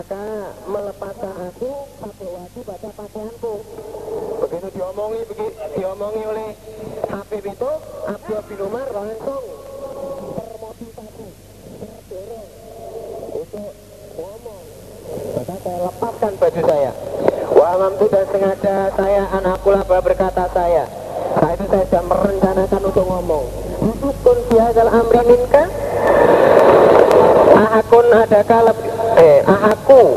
maka melepaskan aku pakai wajib pada pakaianku begitu diomongi begitu diomongi oleh Habib itu Abdul bin Umar langsung termotivasi. Terdorong untuk ngomong. Maka saya lepaskan baju saya. Wah mampu dan sengaja saya anakkulah berkata saya Saat itu saya sudah merencanakan untuk ngomong. Akun biadal amri minka. Akun adakah lebih Eh aku.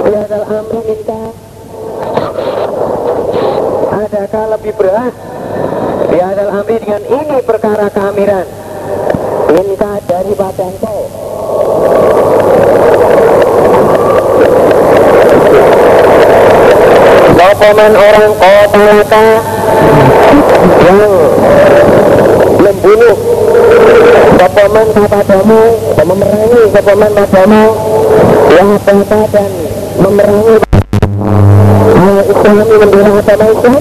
Biadal minka Adakah lebih berat? Biadal amri dengan ini perkara keamiran Minka daripada engkau Sopaman orang kotalaka yang membunuh Sopaman kepadamu dan memerangi Sopaman padamu. Yang apa dan memerangi. Islami membela agama Islam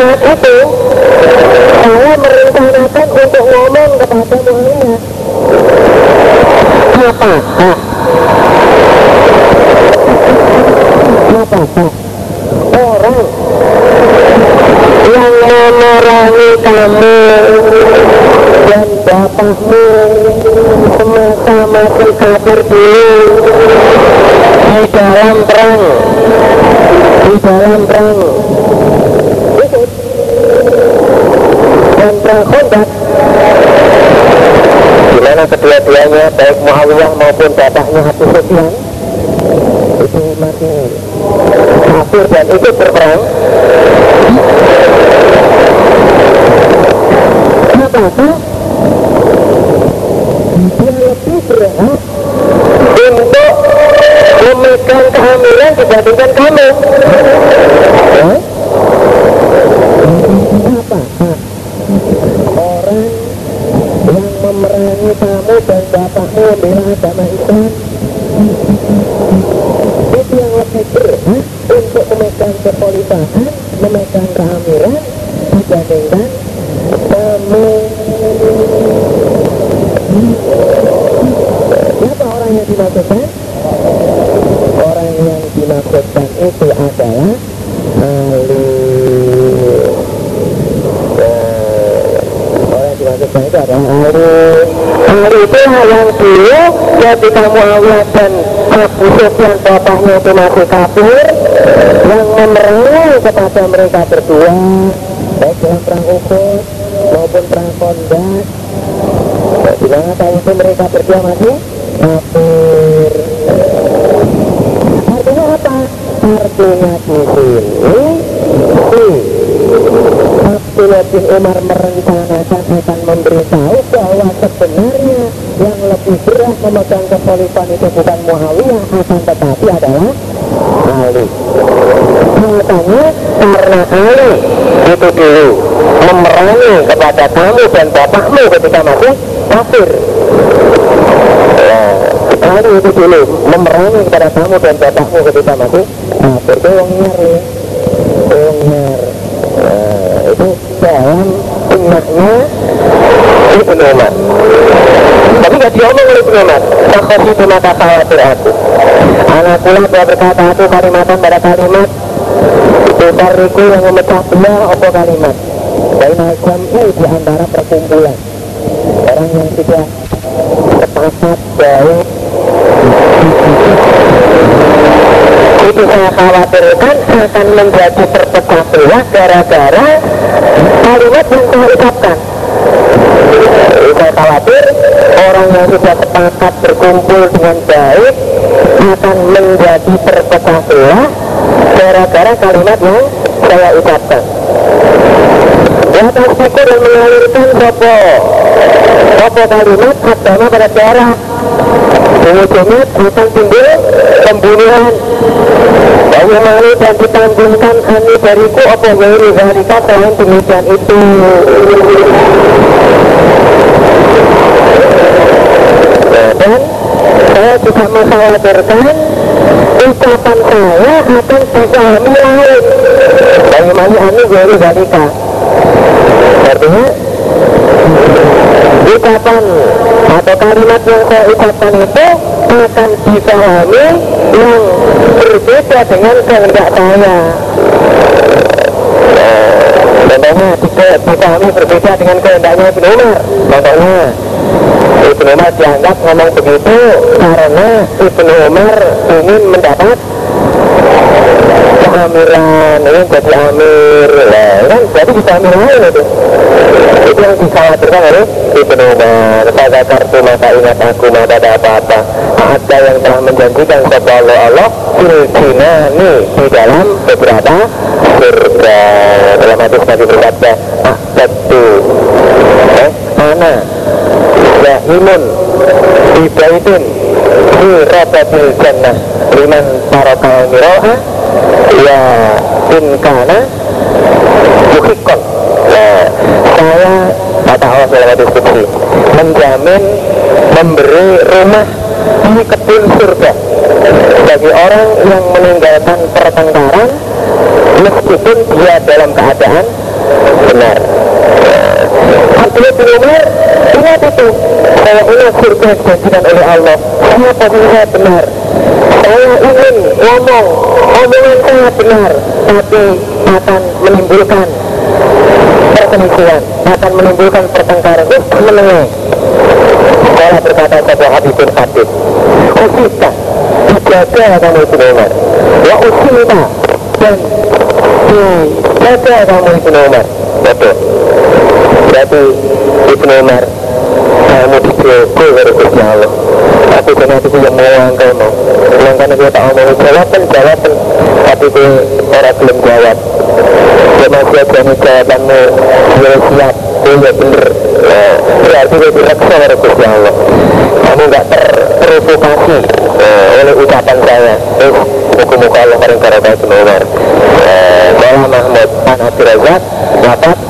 saat itu saya merencanakan untuk Muhammad apa Pak? orang yang memerangi kamu dan bapakmu semasa masih kafir dulu di dalam perang di dalam perang dan perang Khandaq di mana kedua-duanya baik Muawiyah maupun bapaknya Abu Sufyan? Itu masih kafir dan ikut berperang maka dia lebih berhak untuk memegang kehamilan dibandingkan kamu kepolisian memegang kehamilan dibandingkan kamu siapa orang yang dimaksudkan? Orang yang dimaksudkan itu adalah ahli. Orang yang dimaksudkan itu adalah ahli. Itu yang dulu ketika Muawiyah dan Abu Sufyan bapaknya itu masih kafir yang memerangi kepada mereka berdua baik dalam perang Uhud maupun perang Khandaq di mana saat itu mereka berdua masih kafir artinya apa? artinya di sini si Abdullah Umar merencanakan akan memberitahu bahwa sebenarnya yang lebih berat memegang kepolisian itu bukan Muawiyah akan tetapi adalah Ali Makanya karena Ali itu dulu. Memerangi kepada kamu dan bapakmu ketika masih kafir. Ali itu dulu. Memerangi kepada kamu dan bapakmu ketika masih kafir. Itu wong nyar wong nyar itu dalam sunnahnya Ibnu Umar tapi gak diomong oleh Ibnu Umar Takut itu maka khawatir aku. Anak pula berkata aku kalimatan pada kalimat Tutariku yang memecah belah apa kalimat? Baina jam'i di antara perkumpulan. Orang yang tidak sepakat baik itu saya khawatirkan akan menjadi terpecah belah gara-gara kalimat yang saya ucapkan. Saya khawatir orang yang sudah sepakat berkumpul dengan baik akan menjadi terpecah belah gara-gara kalimat yang saya ucapkan. Ya tasbiku dan mengalirkan sopo. Sopo kalimat agama pada darah Ujung-ujungnya akan timbul pembunuhan. Bahwa malu dan ditanggungkan ani dariku Apa wiri zalika selain demikian itu Dan saya mengkhawatirkan ucapan saya akan dipahami lain. Bagaimana ini jadi dalika artinya ucapan atau kalimat yang saya ucapkan itu akan dipahami yang berbeda dengan kehendak saya. Contohnya dipahami berbeda dengan kehendaknya Ibn Umar. Contohnya Ibn Umar dianggap ngomong begitu karena Ibn Umar ingin mendapat kehamilan ingin jadi amir. Nah, kan jadi bisa amir lain itu itu yang dikhawatirkan oleh Ibn Umar. Pada kartu maka ingat aku maka ada apa-apa. Ada yang telah menjanjikan kepada Allah Allah filkinani di dalam beberapa surga. Dalam hadis Nabi bersabda ah satu eh, mana yahimun di baitin fi rabatil jannah. Liman tarakal miroha ya inkana muhikon. Nah saya kata Allah dalam diskusi menjamin memberi rumah di kebun surga. Bagi orang yang meninggalkan pertengkaran meskipun dia dalam keadaan benar Bin Umar ingat itu saya ingat surga dijanjikan oleh Allah pasti saya benar saya ingin ngomong omongan saya benar tapi akan menimbulkan perselisihan akan menimbulkan pertengkaran itu menengah saya berkata kepada Habib Usita dijaga kamu Ibn Umar wa usilta dan dijaga kamu Umar betul berarti Ibn Umar kamu dijogo dari Gusti Allah. Aku kan aku yang mau kamu sedangkan aku tak mau jawaban jawaban tapi aku orang belum jawab. Dia masih ada nih jawabanmu dia siap dia ya bener nah, berarti dia direksa oleh Gusti Allah. Kamu nggak terprovokasi nah, oleh ucapan saya. Eh muka-muka Allah paling karena Ibn Umar Bala Mahmud An Abdul Razak dapat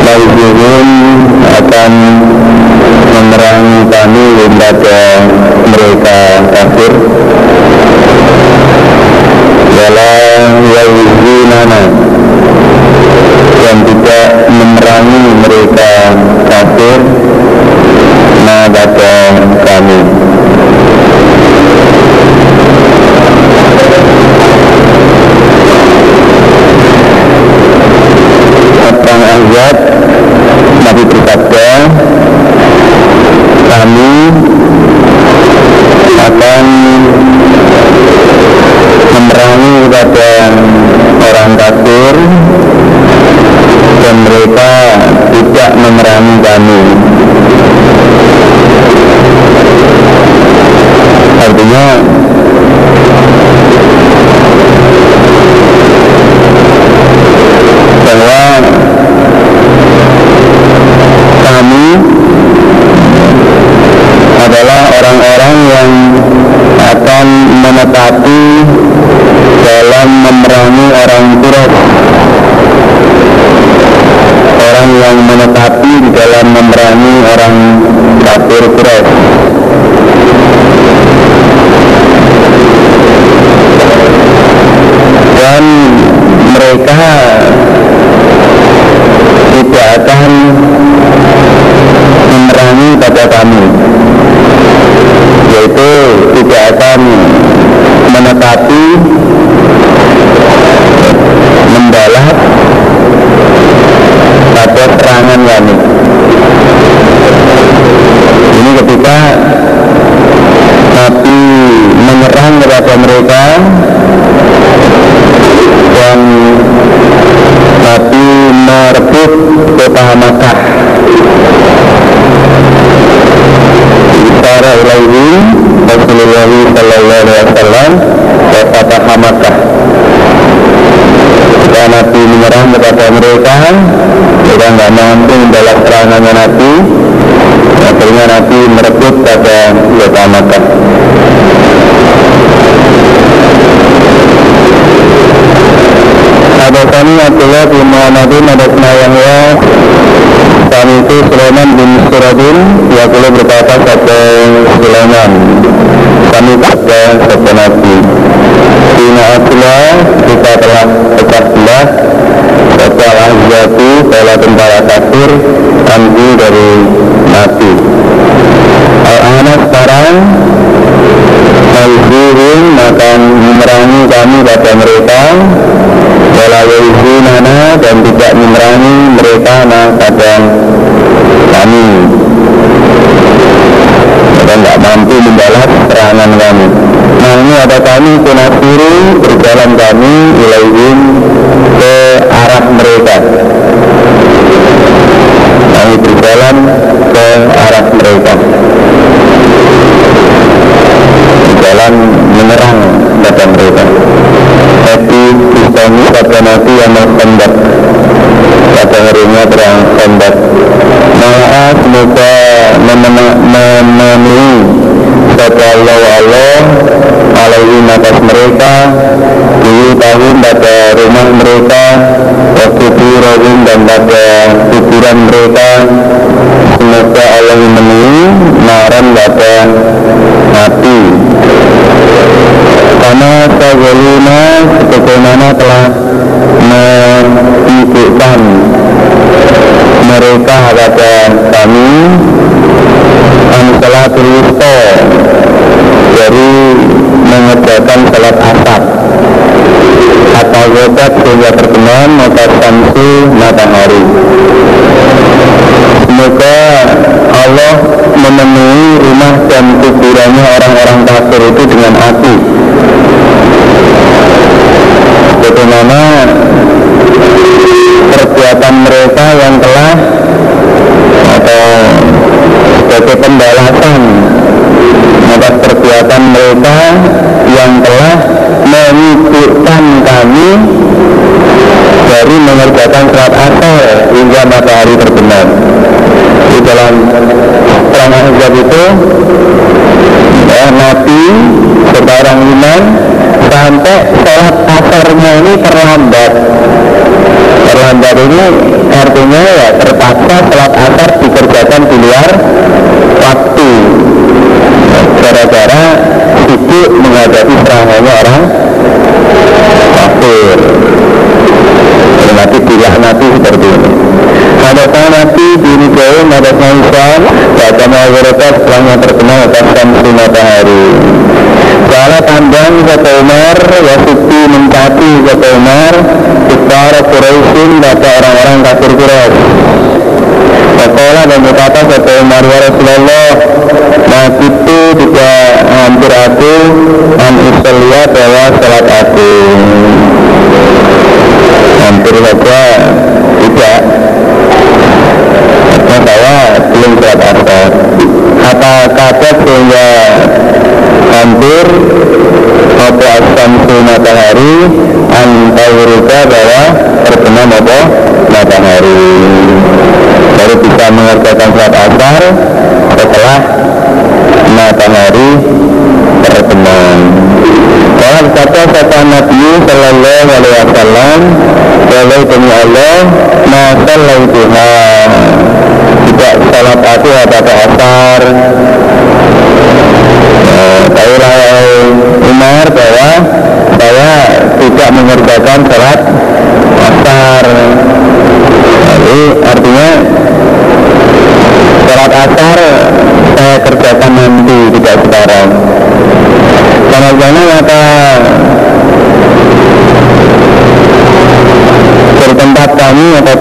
Nauzin akan memerangi kami kepada mereka kafir. Wala yauzinana yang tidak memerangi mereka kafir. Pada kami perang Ahzab Nabi bersabda kami akan memerangi pada orang kafir dan mereka tidak memerangi kami. Artinya Allah bin Nabi Madafna yang Kami itu Sulaiman bin Suradin Ya boleh berkata satu Sulaiman. Kami sabda satu Nabi. Bina Abdullah Kita telah pecah belah Satu al-Ahzati tentara kafir Kami dari Nabi. Al-Ana sekarang Al-Zuhrin akan memerangi kami pada mereka. Layu di mana dan tidak menerangi mereka nah pada kami. Mereka nggak mampu membalas serangan kami. Nah ini ada kami kunasiri berjalan kami ilaihim ke arah mereka. Kami berjalan ke arah mereka. Berjalan menyerang pada mereka hati bukan sabda mati yang berkombat Pada harinya terang kombat maaf semoga memenuhi kata Allah Allah Alaihi atas mereka.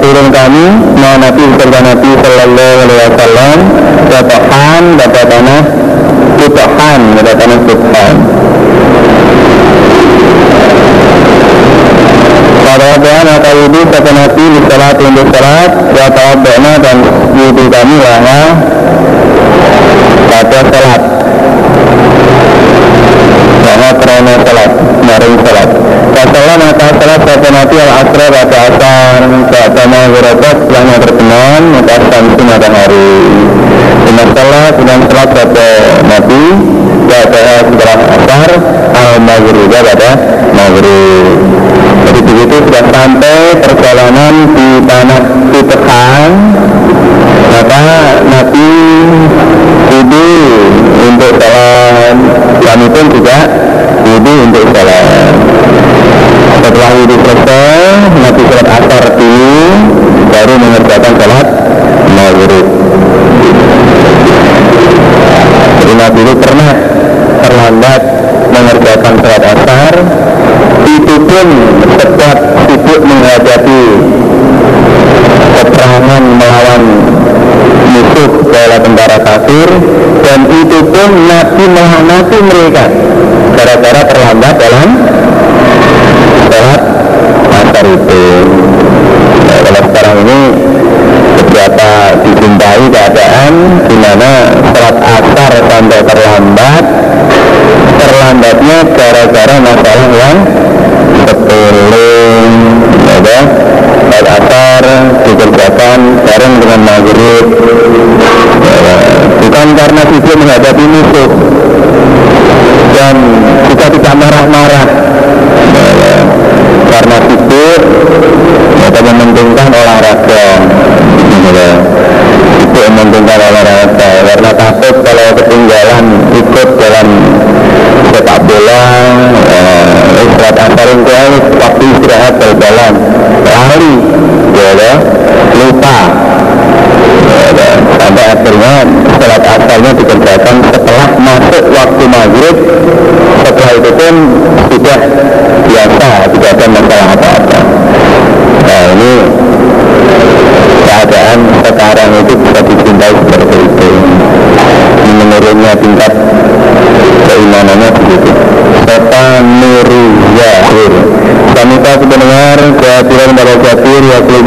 turun kami mau Nabi serta Nabi Sallallahu Alaihi Wasallam Batahan, Bapak Tanah Butahan, Bapak Tanah Butahan Para Tuhan atau Ibu serta Nabi di salat untuk salat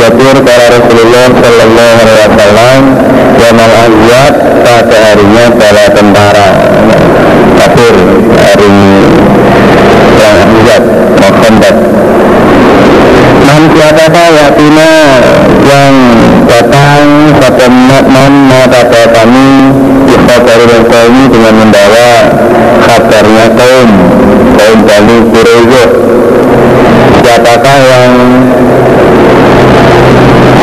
Jabir para Rasulullah Sallallahu Alaihi Wasallam Yamal Azwad pada harinya bala tentara kafir hari yang Azwad Muhammad Man siapakah yatina yang datang pada man pada kami kita dari kami dengan membawa kabarnya kaum kaum Bani Quraisyah siapakah yang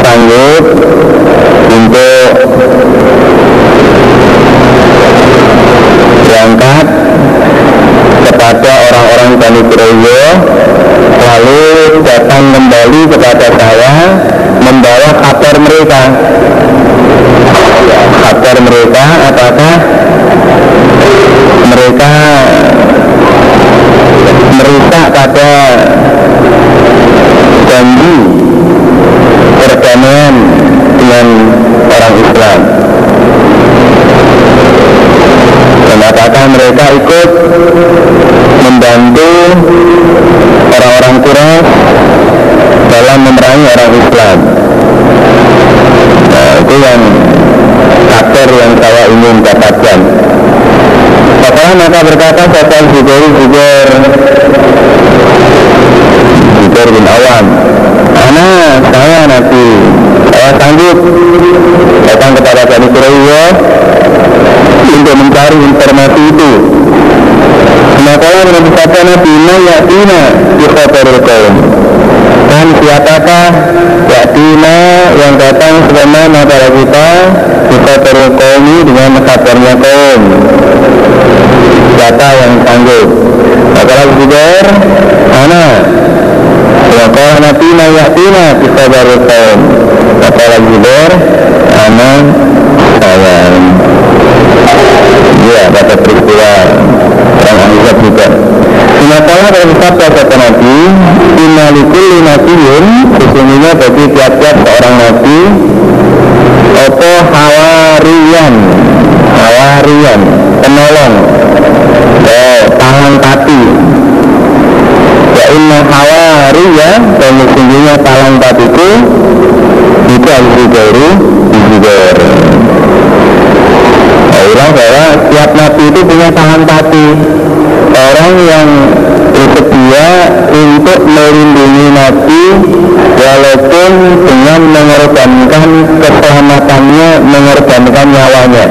sanggup untuk berangkat kepada orang-orang Bani Quraisyah lalu datang kembali kepada saya membawa kabar mereka kabar mereka apakah mereka merusak pada janji perdamaian dengan orang Islam dan apakah mereka ikut membantu orang-orang Quraisy dalam memerangi orang Islam nah, itu yang kabar yang saya ingin dapatkan Setelah maka berkata Satan Zubair Zubair Zubair bin Awam Anak saya Nabi Saya sanggup. Datang kepada Bani Quraisyah untuk mencari informasi itu. Maka menurut kata Nabi Ma yatina Yukhabarul kaum Dan siapakah Yatina yang datang sebagaimana kepada kita Yukhabarul kaum dengan kabarnya kaum Siapa yang sanggup Maka Zubair Ana Maka Nabi Ma yatina Yukhabarul kaum Maka Zubair Ana saya Ya, pada peristiwa. Orang Ahzab juga. Sinatalah dari sabda kata Nabi, Inalikul nabiyin, sesungguhnya bagi tiap-tiap seorang Nabi, Opo hawarian, hawarian, penolong, tangan kaki. Ya inna hawariya, dan sesungguhnya talang katiku, itu al-Zubairu, Zubair ulang bahwa setiap nabi itu punya tangan pati orang yang bersedia untuk melindungi nabi pun dengan mengorbankan keselamatannya, mengorbankan nyawanya.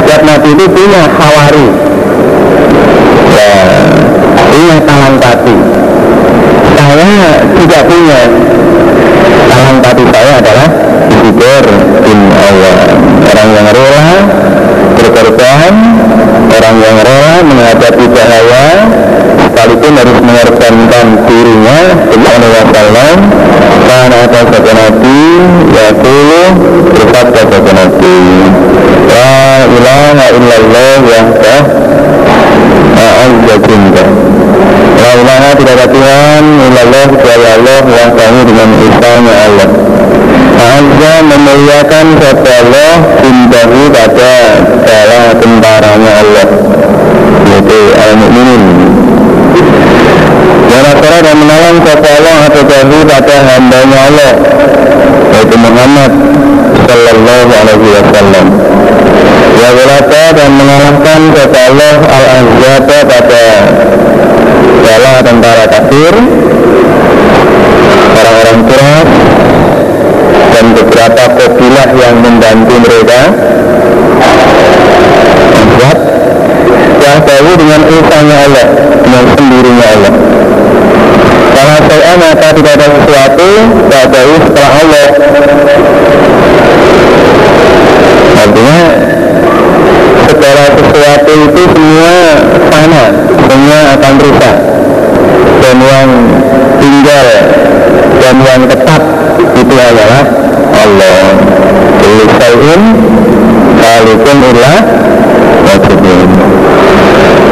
Setiap nabi itu punya hawari, ya, punya talang kaki. Saya tidak punya. Talang kaki saya adalah Zubair bin Awam orang yang rela berkorban orang yang rela menghadapi bahaya sekalipun harus mengorbankan dirinya Sallallahu Alaihi Wasallam karena atas Nabi Yakulu bersabda kata Nabi La ilaha illallah wahdah A'azza jindah La ilaha tidak ada Tuhan Illallah kecuali Allah Wahdahu dengan isanya Allah. Azza memuliakan kepada Allah Jindahu pada segala tentaranya Allah. Yaitu al-mu'minin. Wanasara dan menolong kepada Allah atau jahil pada hambanya Allah. Yaitu Muhammad Sallallahu alaihi wasallam Berata dan mengalahkan kepada Allah al-azza pada segala tentara kafir orang-orang keras dan beberapa kabilah yang membantu mereka. Membuat yang tahu dengan usahanya Allah dengan sendirinya Allah. Karena saya maka tidak ada sesuatu tak tahu setelah Allah. Artinya sesuatu itu semua sama semua akan rusak. Dan yang tinggal dan yang tetap itu adalah Allah. Kulisain Kalikun illa Wajibin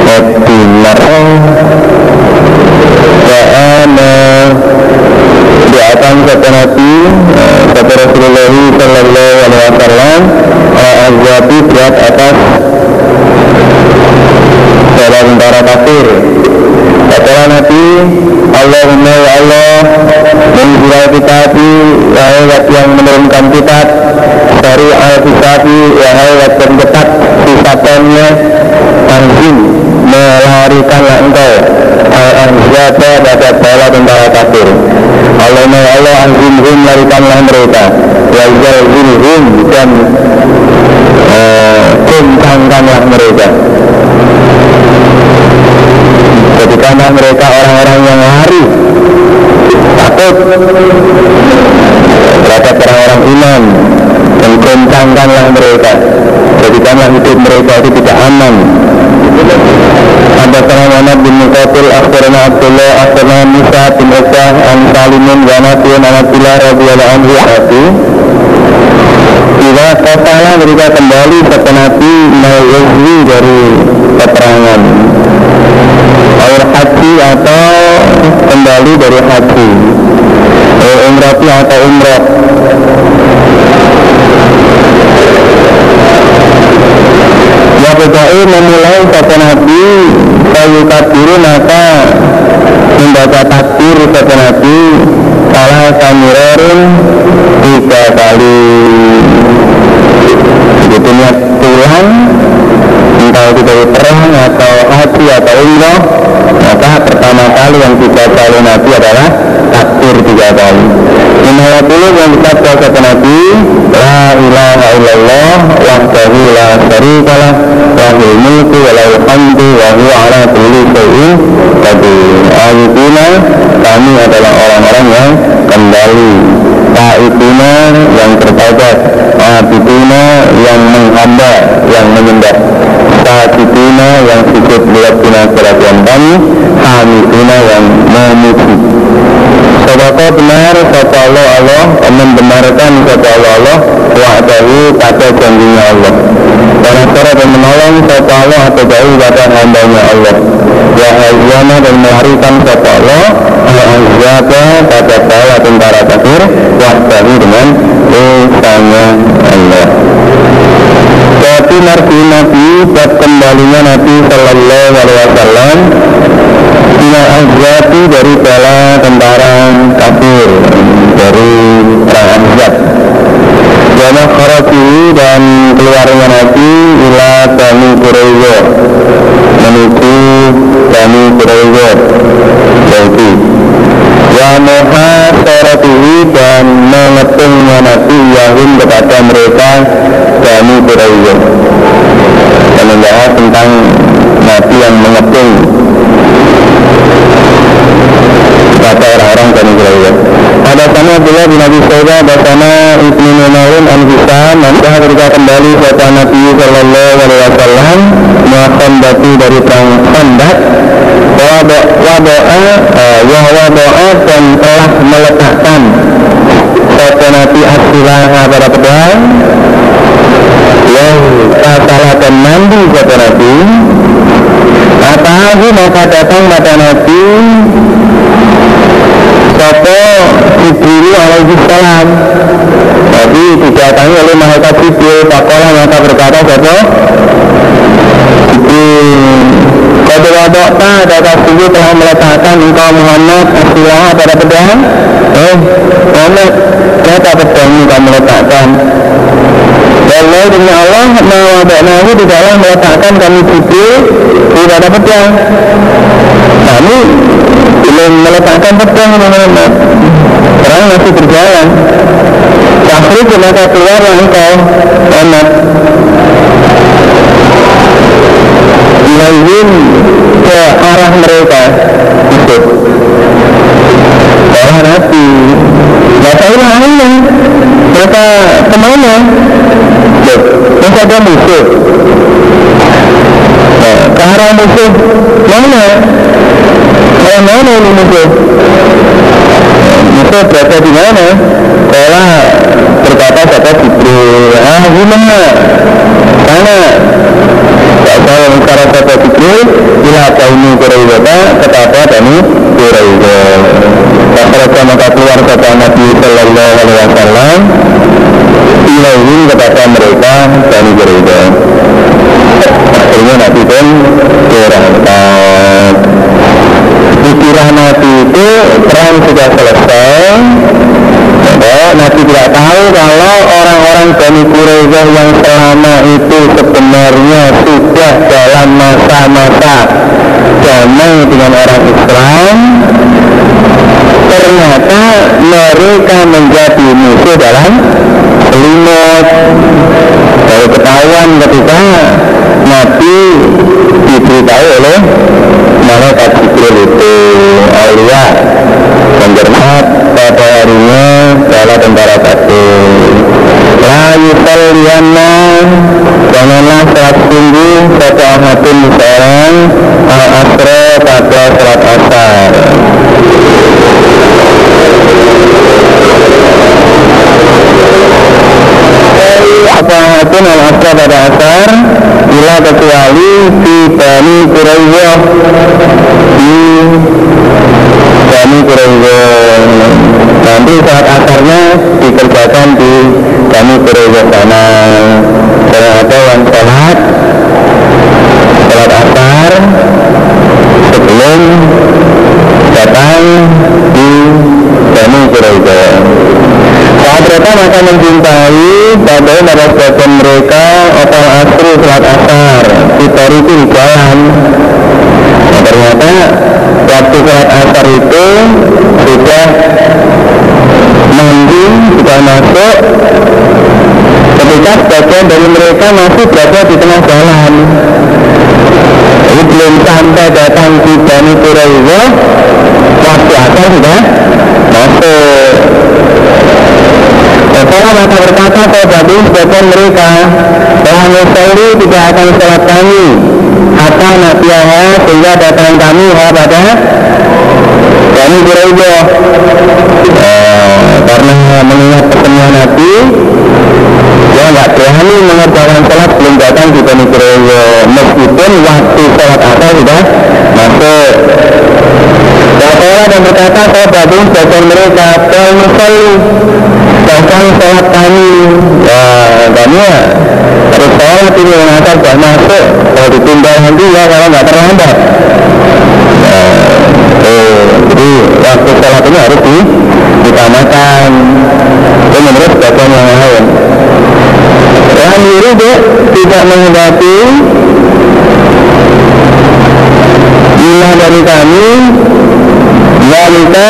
Wadinar Wa'ana Doakan kata Nabi Kata Rasulullah Sallallahu Alaihi Wasallam Al-Azwabi berat atas Tentara kafir Kata Nabi Allahumma ya Allah Menjual kitab Wahai yang menurunkan kitab Dari al-kitab Wahai yang ketat Sifatannya Anjing Melarikanlah engkau Al-Anzaba pada bala tentara kafir Allahumma ya Allah Anjinghum melarikanlah mereka Wajazilhum Dan Kumpangkanlah mereka Jadikanlah mereka orang-orang yang lari Takut Terhadap orang-orang iman Dan goncangkanlah mereka Jadikanlah hidup mereka itu tidak aman Haddatsana Muhammad bin Muqatil Akhbarana Abdullah Akhbarana Musa bin Uqbah An Salimin wa Nafiun An Abdullah radhiyallahu anhu Nabi Bila kotala mereka kembali kata Nabi Mawazwi dari peperangan Air haji atau kembali dari haji. Umrati atau umrah. Yabudai memulai kata Nabi Kayu kabiru maka Membaca takbir kata Nabi Salah kamirorin Tiga kali. Begitu niat pulang Entah itu dari perang atau haji atau umrah Maka pertama kali yang tiga kali Nabi adalah Takbir tiga kali Inhala dulu yang kita kata Nabi La ilaha illallah Wahdahu la syarikalah Lahul mulku wa lahul hamdu Wa huwa ala kulli syai'in Qadir. Ayutina Kami adalah orang-orang yang kembali. Ta'ituna yang bertobat Abiduna yang menghamba Yang menyembah. Sajidina yang sujud Lihat kerajaan kami Hamiduna yang memuji Sadaka benar kata Allah Allah membenarkan kata Allah Allah wa'adahu pada janjinya Allah. Dan acara dan menolong kata Allah atau jauh pada hambanya Allah. Ya hayyana dan melarikan kata Allah al-azaba pada bala tentara kafir wa'adahu dengan usahanya Allah. Tapi Nabi Nabi Bab kembalinya Nabi Sallallahu Alaihi Wasallam Ila azwati dari bala tentara kafir Dari perang Ahzab Jana kharati dan keluarnya Nabi Ila Bani Quraizo Menuju Bani Quraizo Yaitu Wa Muhar Isaratihi dan mengepungnya Nabi Yahud kepada mereka Bani Quraizah. Dan membahas tentang Nabi yang mengepung kepada orang-orang Bani Quraizah ada sana Abdullah bin Abi Sa'id ada sana Ibnu Numarin an Hisam maka ketika kembali kepada Nabi Sallallahu Alaihi Wasallam melakukan batu dari perang Khandaq. Wadoa wahwadoa dan telah meletakkan Kata Nabi Asilah pada pedang. Yang salah dan mandi kata Nabi. Atahu maka datang pada Nabi Sopo Jibril alaihi salam. Jadi didatangi oleh malaikat Jibril Pakola maka berkata Sopo Jibril Kode wadokta kata suku telah meletakkan engkau Muhammad Asilah pada pedang. Eh Muhammad Kata pedang ini kamu meletakkan Allah demi Allah Mawadoknahu tidaklah meletakkan kami Jibril Di pada pedang. Kami belum meletakkan pedang Muhammad Perang masih berjalan. Akhirnya maka keluar engkau Muhammad ilaihim ke arah mereka itu arah Nabi ini mereka ke mana? Loh, ada musuh. Nah, ke arah musuh. Mana? Arah mana ini musuh? Musuh berada di mana? Sekolah berkata kata Jibril ah gimana sana Kata cara kata Jibril Bila kaini Quraizata Ketapa Bani Quraiza Kata maka keluar kata Nabi Sallallahu Alaihi Wasallam. Ilaihin kepada mereka Bani Quraiza Akhirnya Nabi pun berangkat. Pikiran Nabi itu perang sudah selesai Oh, Nabi tidak tahu kalau orang-orang Bani Quraizah yang selama itu sebenarnya sudah dalam masa-masa damai dengan orang Islam ternyata mereka menjadi musuh dalam selimut. Baru ketahuan ketika Nabi diberitahu oleh malaikat Jibril itu Aulia bermat pada harinya bala tentara satu layu saliyana janganlah salat tinggi satu ahadun seorang al asro pada salat asar. Apa ahadun al asro pada asar bila kecuali di Bani Quraizah di Bani Quraizah nanti saat asarnya dikerjakan di Bani Quraizah sana. Ada yang sholat sholat asar sebelum datang di Bani Quraizah saat mereka maka mencintai pada pada mereka otak asri sholat asar kita itu di jalan. Nah, ternyata waktu sholat asar itu sudah mandi sudah masuk. Ketika sebagian dari mereka masih berada di tengah jalan. Jadi belum sampai datang di Bani Quraizah waktu asar sudah masuk. Setelah maka berkata kepada sebagian mereka bahwa Nusairi tidak akan sholat kami Hatta nabiyaha sehingga datang kami pada Bani Quraizah eh, Karena mengingat pertemuan Nabi Dia nggak berani mengerjakan sholat belum datang di Bani Quraizah Meskipun waktu sholat asar sudah masuk. Bapak dan berkata sahabatun sebagian mereka Kau musalli Bahkan sholat kami Ya kami ya Harus sholat ini asal sudah masuk. Kalau ditunda nanti ya kalau nggak terlambat. Oh, jadi waktu sholat ini harus di, ditamakan. Itu menurut sebagian yang lain. Yang diri dia tidak menghadapi Ilah dari kami wanita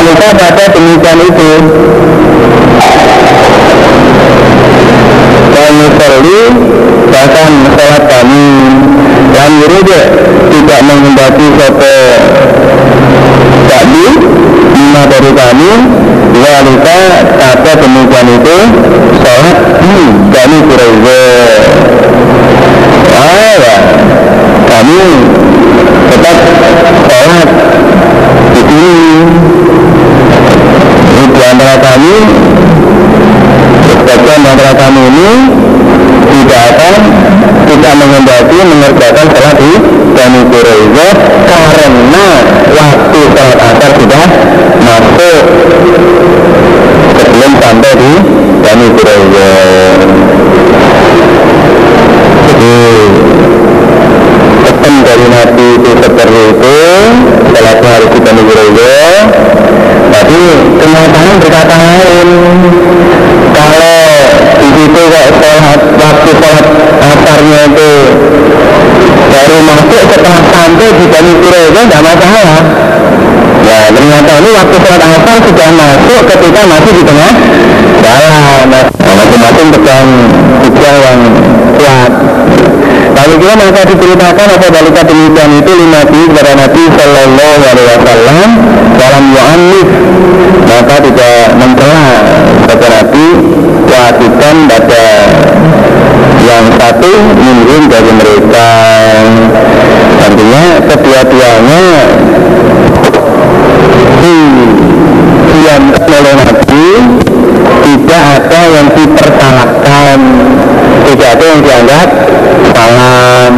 Wanita pada demikian itu. Kami bahkan sholat kami. Dan yuride tidak menghendaki sopo Tadi lima dari kami. Wanita pada demikian itu Sholat di kami Quraiza. Ah ya Kami tetap sholat di sini di antara kami sebagian antara kami ini tidak akan tidak menghendaki mengerjakan sholat di Bani Quraiza karena waktu sholat asar sudah masuk sebelum sampai di Bani Quraiza jadi pesan dari Nabi itu seperti itu di Bani Quraiza tapi kenyataan berkata lain? Kalau di situ kok sholat waktu sholat asarnya itu baru masuk setelah sampai di Bani Quraiza tidak masalah. Ya ternyata ini waktu sholat asar sudah masuk ketika masih di tengah jalan. Nah, masing-masing pegang hujah yang kuat. Lalu juga maka diceritakan apa balika demikian itu lima kepada Nabi Sallallahu Alaihi Wasallam dalam Yohanes. Maka tidak mencela kepada Nabi kewajiban pada yang satu minum dari mereka. Artinya kedua-duanya diam oleh Nabi tidak ada yang dipersalahkan tidak ada yang dianggap salah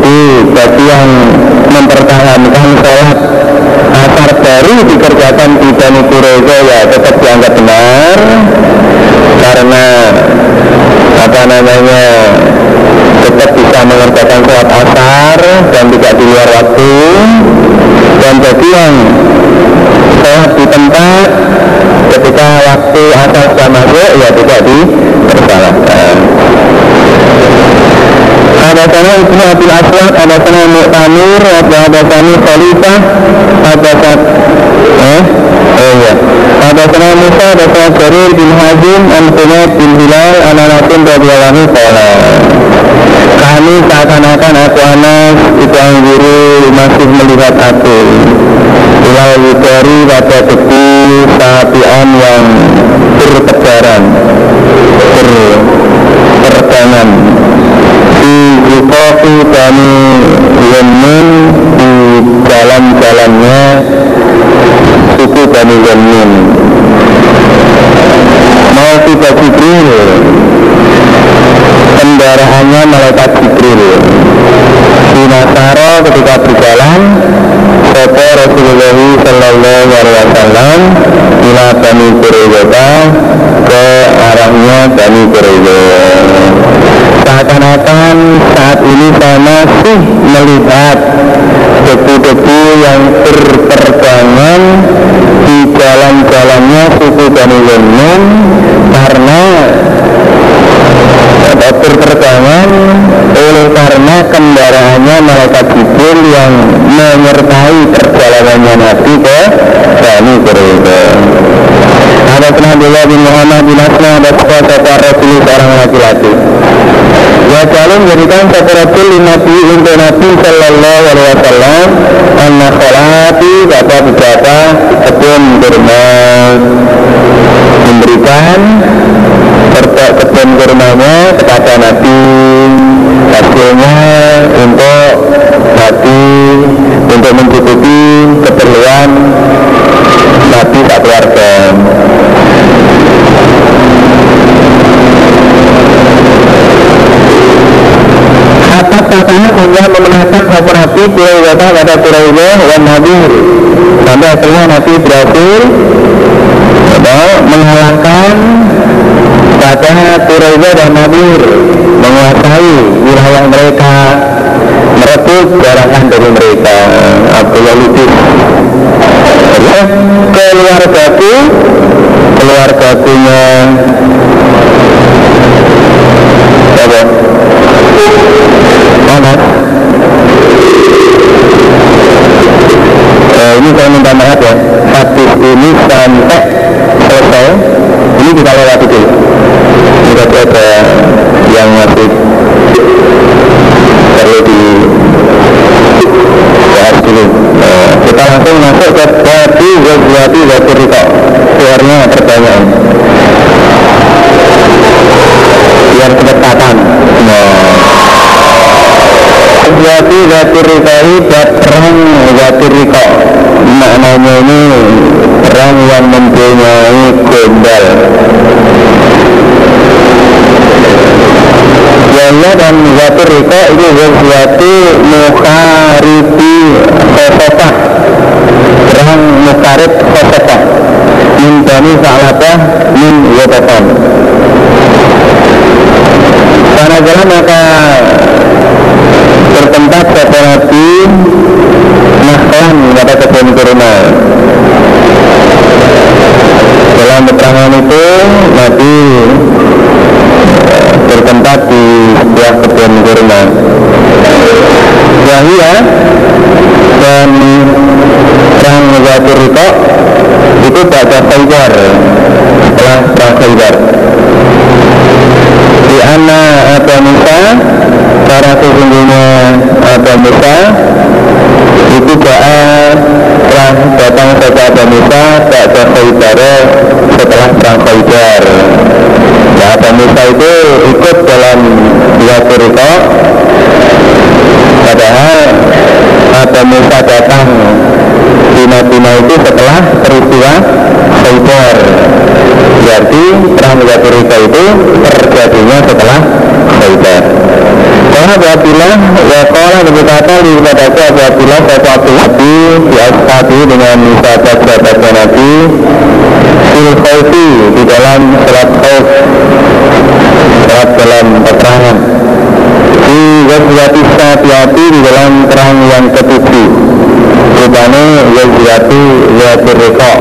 jadi bagi yang mempertahankan sholat asar baru dikerjakan di Bani Quraiza ya tetap dianggap benar. Karena apa namanya tetap bisa mengerjakan sholat asar dan tidak di luar waktu. Dan bagi yang sholat di tempat ketika waktu asal sudah masuk ya tidak dipersalahkan. Ada sana Ibnu Abil Aswad, ada sana Mu'tamir, ada sana Khalifah, ada sana eh, oh iya. Ada sana Musa, ada sana Jarir bin Hazim, an Humaid bin Hilal, anak-anakin radhiyallahu ta'ala kami seakan-akan aku anak itu yang guru masih melihat aku. Ilal dari pada tepi sapian yang bertebaran berterbangan di Yukofi Bani Yemen di jalan-jalannya suku Bani Yemen mau tiba Jibril kendaraannya malaikat Jibril. Di Nasaro ketika berjalan Sopo Rasulullah Sallallahu Alaihi Wasallam ila Bani Quraiza ke arahnya Bani Quraiza seakan-akan saat ini saya masih melihat debu-debu yang berterbangan di jalan-jalannya suku Bani Yemen karena berterbangan oleh karena kendaraannya malaikat Jibril yang menyertai perjalanannya Nabi ke Bani Quraiza. Ada Abdullah bin Muhammad bin Asma ada sebuah Rasul seorang laki-laki. Ya kalau menjadikan satu Rasul Nabi untuk Nabi Sallallahu Alaihi Wasallam Anna kholati kata beberapa kebun kurma memberikan serta kebun kurmanya kepada Nabi hasilnya untuk Nabi untuk mencukupi keperluan Nabi tak keluarga katanya sehingga memenangkan satu Nabi Quraidah pada Quraidah dan Nabi sampai akhirnya Nabi berhasil mengalahkan pada Quraidah dan Nabi menguasai wilayah mereka merebut jarahan dari mereka Abdullah Lutif ya, keluargaku keluargakunya apa? mana? Eh, ini saya minta maaf ya hadis ini sampai selesai ini kita lewati dulu ini tadi ada yang masih perlu di bahas dulu nah, kita langsung masuk ke Bati Wajwati Watiriko keluarnya pertanyaan biar kedekatan nah Wati Watirikoi dan perang Watiriko maknanya ini perang yang mempunyai gombal. Yahya dan Watiriko itu sesuatu mukharibi khosofah perang mukharib khosofah min bani sa'labah min yadatan karena jalan maka bertempat pada Nabi Nahlan pada kebun kurma. Dalam peperangan itu Nabi bertempat di sebuah kebun kurma. Yahya dan perang Zatur Riko itu pada Khaybar. Setelah perang Khaybar. Di anak atau karena sesungguhnya Abu Musa itu doa telah datang kepada Abu Musa pada Khaybar setelah perang Khaybar ya Abu Musa itu ikut dalam dua cerita padahal Abu Musa datang di Madinah itu setelah peristiwa Khaybar berarti perang Yaturika itu terjadinya setelah Khaybar karena apabila ya kala lebih kata di kepadaku apabila sesuatu Nabi di dengan sahabat sahabat Nabi fil khawfi di dalam salat khawf salat dalam peperangan. Di Ghazwati hati di dalam perang yang ketujuh. Rupanya Ghazwati Yaturika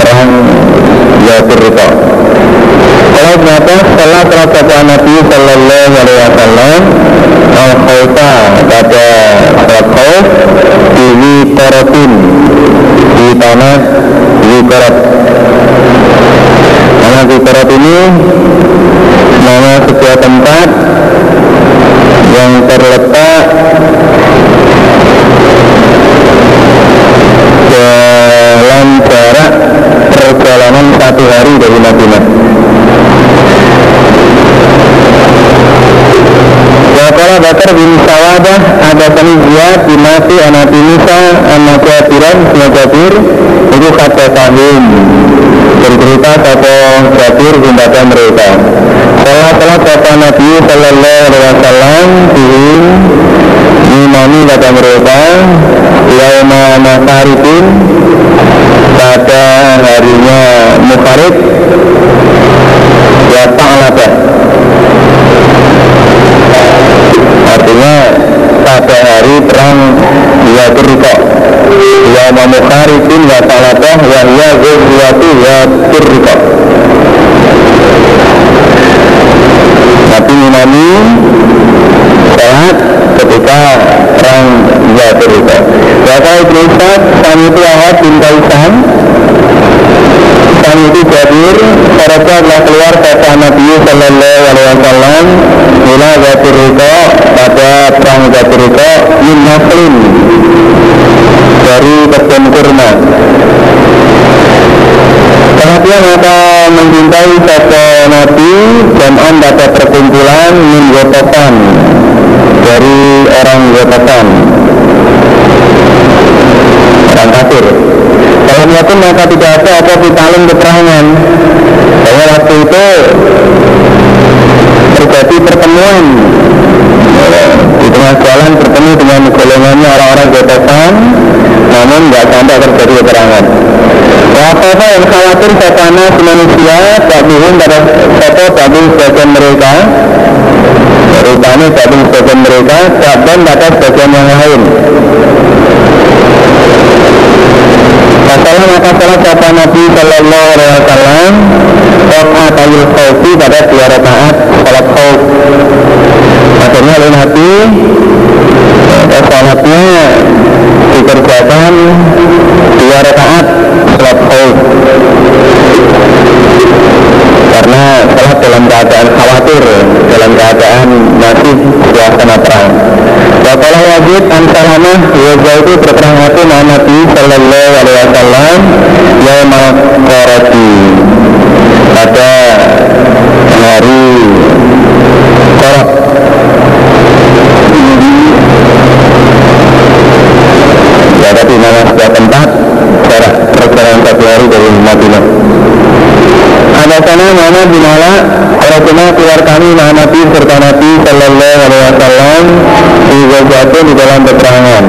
perang Yaturika kalau ternyata setelah telah Nabi Sallallahu Alaihi Wasallam al khawfa pada salat khawf di Wikorotin di tanah Wikorot Tanah Wikorot ini nama sebuah tempat yang terletak dalam jarak perjalanan satu hari dari Madinah. Bakar bin Sawadah ada kami Ziyad bin anak Nisa anak Jabiran bin Jabir itu kata tahun bercerita kata bin Bapak mereka salah salah kata Nabi Sallallahu Alaihi Wasallam diin imani kata mereka Yauma Makaribin pada harinya Mukharib ya ta'aladah artinya pada hari perang ya turiko ya mamukharibin wa taladah wa ya zuzwatu ya turiko Nabi Imami sholat ketika perang ya turiko Waka Ibn Ishaq Sami itu Ahad bin Kaisan Sami itu Jabir Mereka telah keluar kata Nabi Sallallahu Alaihi Wasallam Mila Zatiriko pada perang Zatiriko Min Naslin Dari kebun kurma. Perhatian maka mencintai kata Nabi Jam'an pada perkumpulan Min Dari orang Gotokan. Orang kafir. Kalau yakun maka tidak ada apa vitalin peperangan bahwa waktu itu terjadi pertemuan di tengah jalan bertemu dengan golongannya orang-orang gotokan namun nggak sampai terjadi peperangan apa yang khawatir satana manusia tak bingung pada satu tapi sebagian mereka rupanya tapi sebagian mereka dan pada sebagian yang lain. Masalah maka salah kata Nabi Sallallahu Alaihi Wasallam? Rakaat ayul khawfi pada dua rakaat salat khawf Akhirnya oleh Nabi Salatnya dikerjakan dua rakaat sholat khauf karena sholat dalam keadaan khawatir dalam keadaan masih suasana perang Wakalah wajib an salamah Wajah itu berperang hati Nabi Sallallahu alaihi wasallam Yawma Qarati. Pada hari Qarab Ya tapi nama sebuah tempat Jarak perjalanan satu hari dari Madinah sana mana di mana Rasulullah keluar kami nah Nabi serta Nabi Sallallahu Alaihi Wasallam di Gajah di dalam peperangan.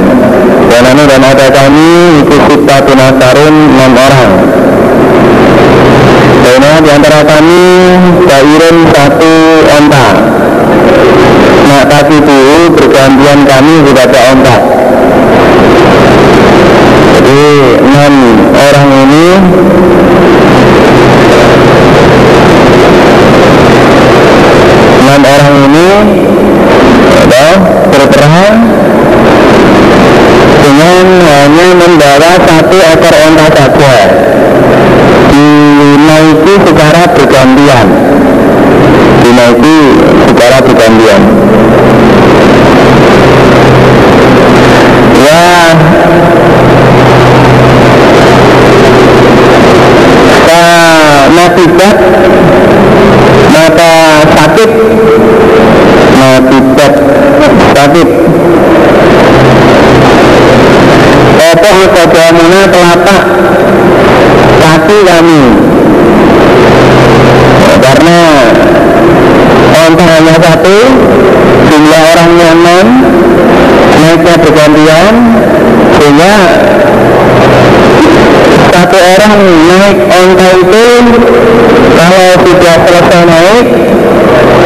Dan anu dan ada kami itu kita tunasarun enam orang. Dan di antara kami Kairin satu onta. Nah kaki itu bergantian kami kepada onta. Jadi enam orang ini enam orang ini ada berperang dengan hanya membawa satu ekor onta saja. Dinaiki secara bergantian. Dinaiki secara bergantian ya nafibat mata sakit nafibat sakit apa mana telapak kaki kami. Karena onta hanya satu jumlah orangnya enam naiknya bergantian sehingga satu orang naik onta itu kalau sudah selesai naik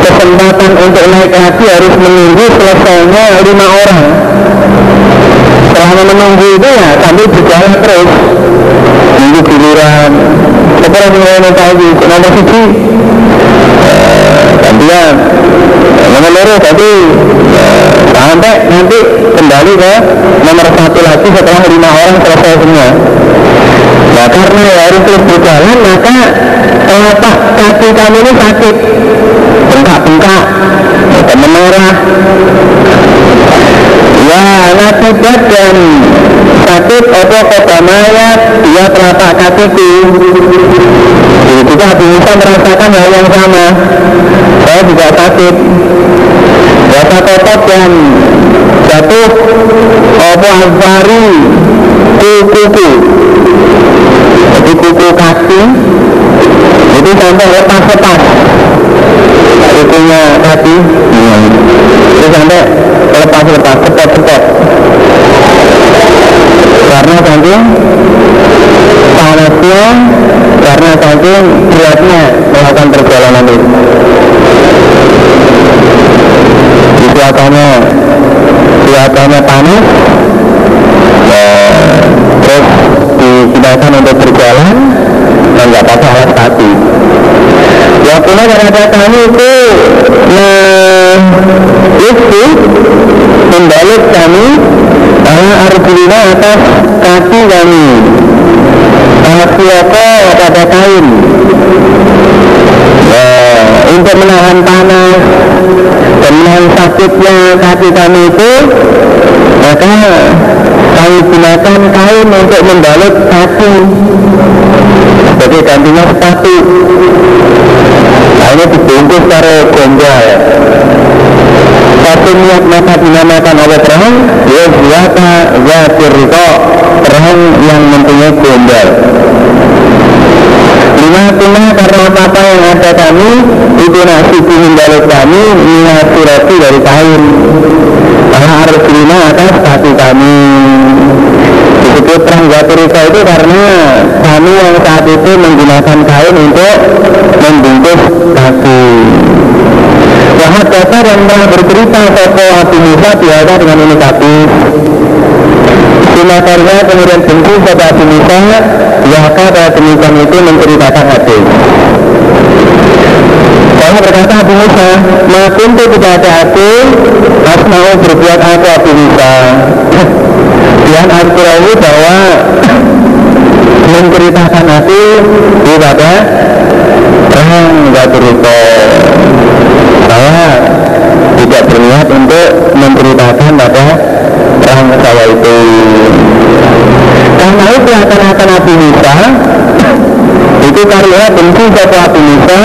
kesempatan untuk naik lagi harus menunggu selesainya lima orang selama menunggu itu ya sambil berjalan terus. Nunggu giliran. Setelah mulai naik lagi nomor siji? Gantian. Nomor loro tadi sampai nanti kembali ke nomor satu lagi setelah lima orang selesai semua. Nah karena harus terus berjalan maka telapak kaki kami ini sakit. Bengkak-bengkak memerah ya akibat dan sakit apa kodamaya dia telapak kakiku Jadi juga bisa merasakan hal yang sama. Saya juga sakit. Rasa kotot dan jatuh. Apa azari kuku jadi kuku kaki. Itu sampai lepas-lepas kukunya kaki itu sampai lepas-lepas cepet-cepet karena saking panasnya karena saking beratnya melakukan perjalanan itu. Suasananya suasananya panas. Terus digunakan untuk berjalan dan nggak pakai alas kaki waktunya ternyata kami sakitnya kaki kami itu maka kami gunakan kain untuk membalut kaki sebagai gantinya sepatu. Nah dibungkus secara gombal satu niat maka dinamakan oleh perang ya ziyata zatir riko perang yang mempunyai gombal lima tuna karena apa yang ada kami itu nasi membalut kami minat surati dari kain. Karena harus lima atas kaki kami. Disebut perang Zaturika itu karena kami yang saat itu menggunakan kain untuk membungkus kaki Wahad dasar yang telah bercerita Sopo Abu Musa biasa dengan ini kaki Simakarnya kemudian benci Sopo Abu Musa Yaka pada demikian itu menceritakan hadis. Saya berkata Abu Musa Makin itu tidak ada aku Mas mau berbuat aku Abu Musa Yang Al-Qurawi bahwa menceritakan Nabi kepada perang Gaturito saya tidak berniat untuk menceritakan pada perang itu karena itu akan-akan Nabi Musa itu karena benci satu Nabi Musa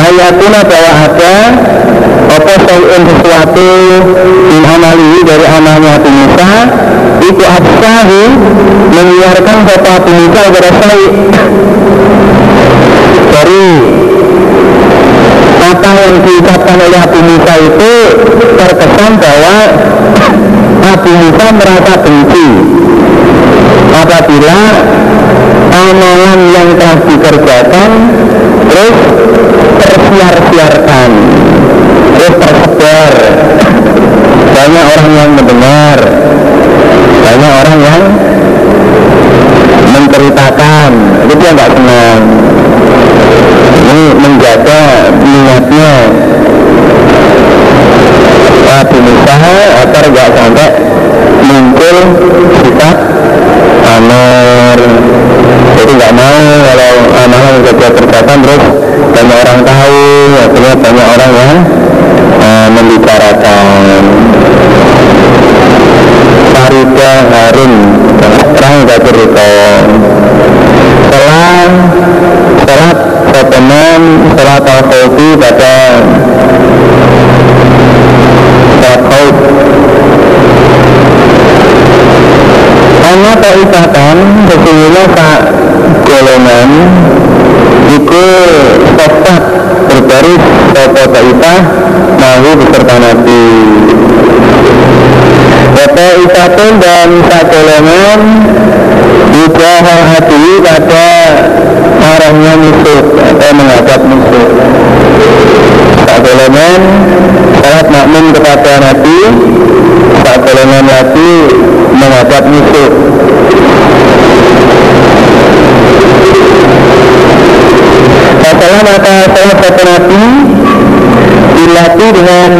ayatuna bahwa ada apa sayun sesuatu in amali dari amalnya Nabi Musa itu absahu menyiarkan satu Nabi Musa kepada saya dari apa yang diucapkan oleh Nabi Musa itu terkesan bahwa Nabi Musa merasa benci. Apabila amalan yang telah dikerjakan terus tersiar-siarkan terus tersebar. Banyak orang yang mendengar banyak orang yang menceritakan. Itu dia nggak senang. Ini menjaga niatnya Musa agar nggak sampai muncul sifat amer jadi nggak mau kalau amalan kerja kerjakan terus banyak orang tahu akhirnya banyak orang yang uh, membicarakan Farida Harun terang gak cerita setelah sholat sopenan sholat al pada sholat khawf Karena taifatan sesungguhnya tak golongan itu sesat berbaris sopo taifah mahu beserta nabi. Kata isatun dan tak golongan juga hati pada arahnya musuh atau menghadap musuh. Tak golongan salat makmum kepada nabi. Tak golongan lagi menghadap musuh Masalah maka salah satu dilatih dengan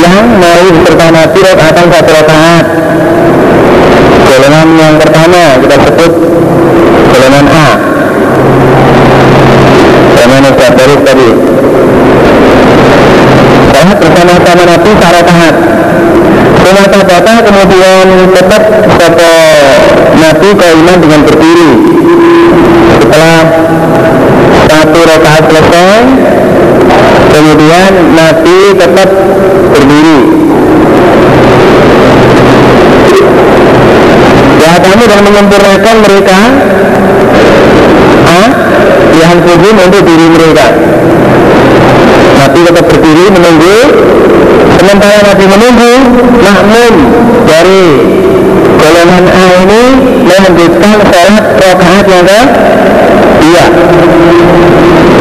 yang mau beserta nabi akan satu rakaat. Golongan yang pertama kita sebut golongan A. Golongan yang terus tadi. Salat bersama-sama nabi satu rakaat. Semata kata kemudian tetap satu nabi keiman dengan berdiri. Setelah satu rakaat selesai kemudian nabi tetap berdiri. Ya kami dan menyempurnakan mereka ah, yang khusus untuk diri mereka. Nabi tetap berdiri menunggu. Sementara Nabi menunggu makmum dari golongan A ini melanjutkan sholat rakaat yang ke iya.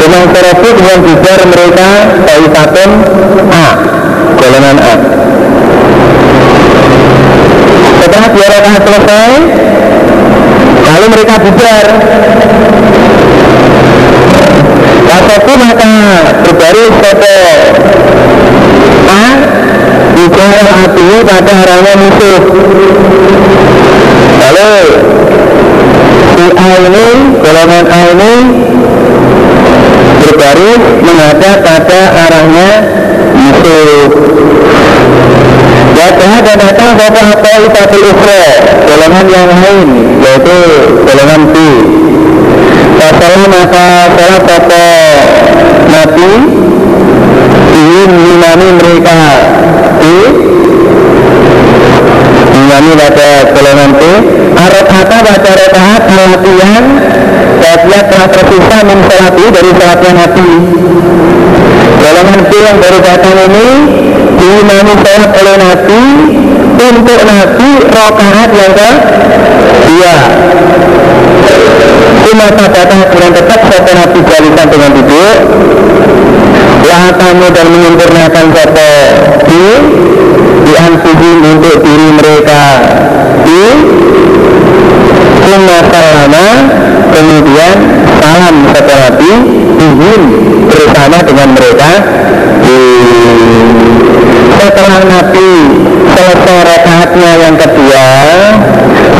Dengan sorofu dengan bubar mereka taifatun A golongan A. Setelah dua rakaat selesai lalu mereka bubar. Wasoku maka berbaris pada A Bicara hati pada arahnya musuh. Lalu A ini, golongan ini Berbaris menghadap pada arahnya musuh Wajah dan datang bapak apa satu ukhra Golongan yang lain Yaitu golongan B. Masalah maka salah satu Nabi ingin mengimani mereka. Di mengimani pada golongan B Arab kata baca rekaat latihan Bagian telah tersisa min dari salatnya Nabi Golongan B yang baru datang ini Diimani salat oleh Nabi Untuk Nabi rokaat yang ke Dua. Masa datang dengan tetap satu nabi balikan dengan duduk kamu dan menyempurnakan satu di di untuk diri mereka di Suma salama kemudian salam satu nabi dihim bersama dengan mereka di setelah nabi selesai rakaatnya yang kedua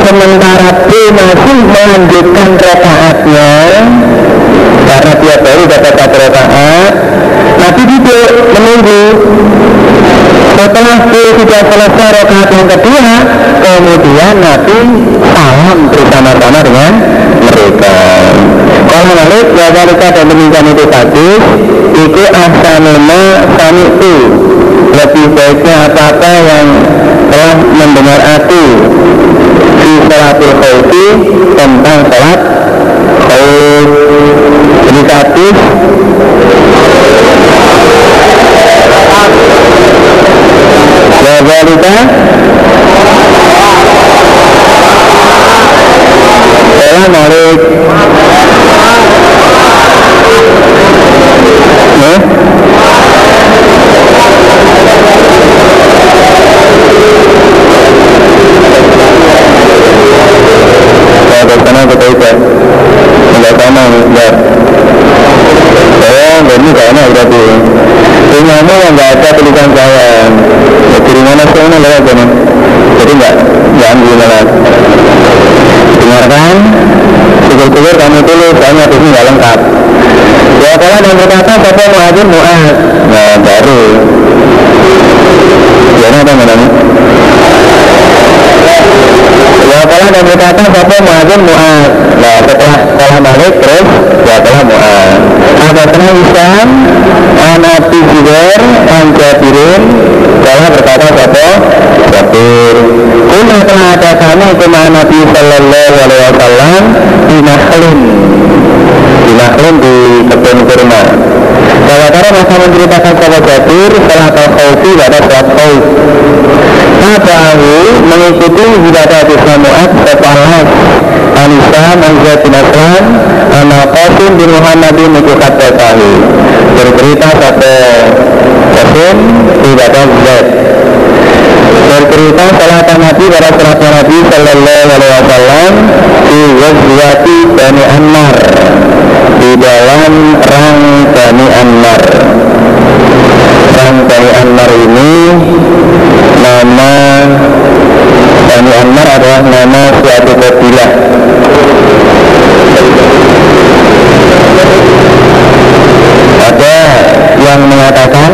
sementara Nabi masih melanjutkan rakaatnya karena dia baru dapat satu Nabi duduk menunggu setelah sudah selesai rakaat yang kedua kemudian Nabi salam bersama-sama dengan mereka. Kalau Malik mereka dan demikian itu bagus itu asanuna sami itu lebih baiknya apa-apa yang telah mendengar aku. Di sholatul khawfi tentang sholat khawf. Jadi hadis Wadzalika Salam Malik Eh? Ya, ke sana ke Taifah Enggak sama, enggak Oh, ini karena udah tuh Yang ada tulisan saya Ya, kiri mana sana lewat sana. Jadi enggak, enggak ambil lewat. Dengarkan. Syukur-syukur kamu tulis, soalnya ini enggak lengkap. Ya kalau dan berkata siapa muadzin mu'ad Nah baru. Ya apa namanya Ya dan berkata siapa? Muadzin mu'ad Nah setelah setelah balik terus telah mu'ad Ada tenang Islam Anabi Zubair An Jabirin berkata siapa? Jabir. Kuna telah ada kami Kuma Nabi Sallallahu Alaihi Wasallam Di Nahlin di Naklin di kebun kurma. Kalau cara masa menceritakan kepada Jabir setelah khawfi pada sholat khawf. Tabahu mengikuti ibadah di Samu'at sepalas Anisam, Azza bin Aslan, Anak Qasim bin Muhammad bin Mukukat Batahi Bercerita satu Qasim ibadah Zaid. Bercerita salat Nabi pada salat Nabi Sallallahu Alaihi Wasallam di Ghazwati Bani Ammar di dalam rang Bani Ammar. Rang Bani Ammar ini nama Bani Ammar adalah nama suatu kabilah ada yang mengatakan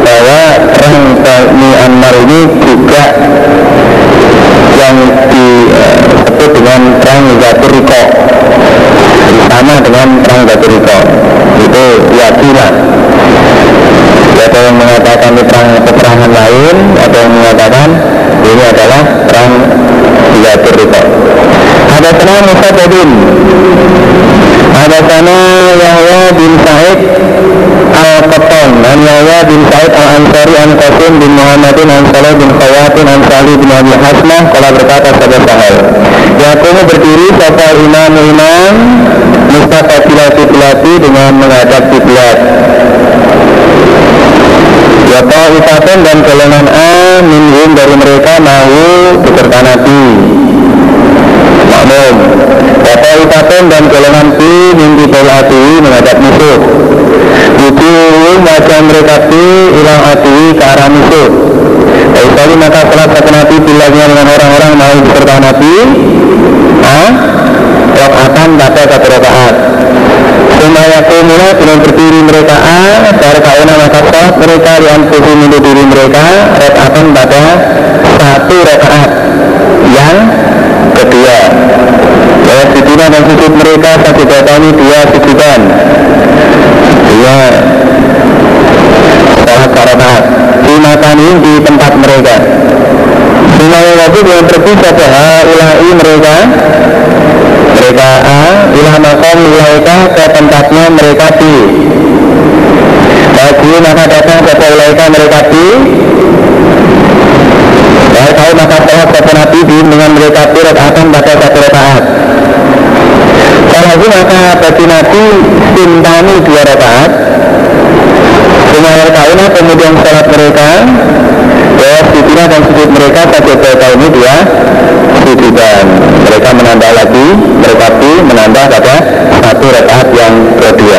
bahwa rang Bani Ammar ini juga yang disebut dengan perang Zaturiko sama dengan perang Zaturiko itu yakinan ada yang mengatakan ini perang peperangan lain ada yang mengatakan ini adalah perang Zaturiko ada sana Musa Tadin ada sana Yahya bin Said Al-Qattan dan Yahya bin Said Al-Ansari An Qasim bin Muhammadin An Salih bin Khawatin An Salih bin Abi Hasnah kalau berkata pada sahal Yakumu berdiri sapa imam imam Mustafa Pilati Pilati dengan menghadap kiblat Ya ta'ifatan dan golongan A minhum dari mereka mau beserta Nabi. Makmum. Ya ta'ifatan dan golongan B mimpi hati menghadap musuh. Wujuhum wajah mereka B ilang hati ke arah musuh. Baikali maka setelah satu Nabi bilangnya dengan orang-orang mau beserta Nabi Ah, Rokatan pada satu rokaat Sumaya kumula dengan berdiri mereka A Dari kauna maka sholat mereka yang tujuh untuk diri mereka Rokatan pada satu rokaat Yang kedua Ya sujudan dan sujud mereka satu kali dua sujudan Dua Sholat karonaat Di makani di tempat mereka. Sumaya wajib yang pergi satu ulai mereka mereka A ilah makom ulaika ke tempatnya mereka B. Bagi maka datang ke ulaika mereka B. Baik tahu maka sholat kepada Nabi dengan mereka B akan pada satu rakaat itu maka bagi Nabi sintani dua rakaat Sumaya kauna kemudian sholat mereka Ya sujudnya dan sujud mereka pada tahun ini dua sujudan mereka menambah lagi mereka pun menambah pada satu rakaat yang kedua.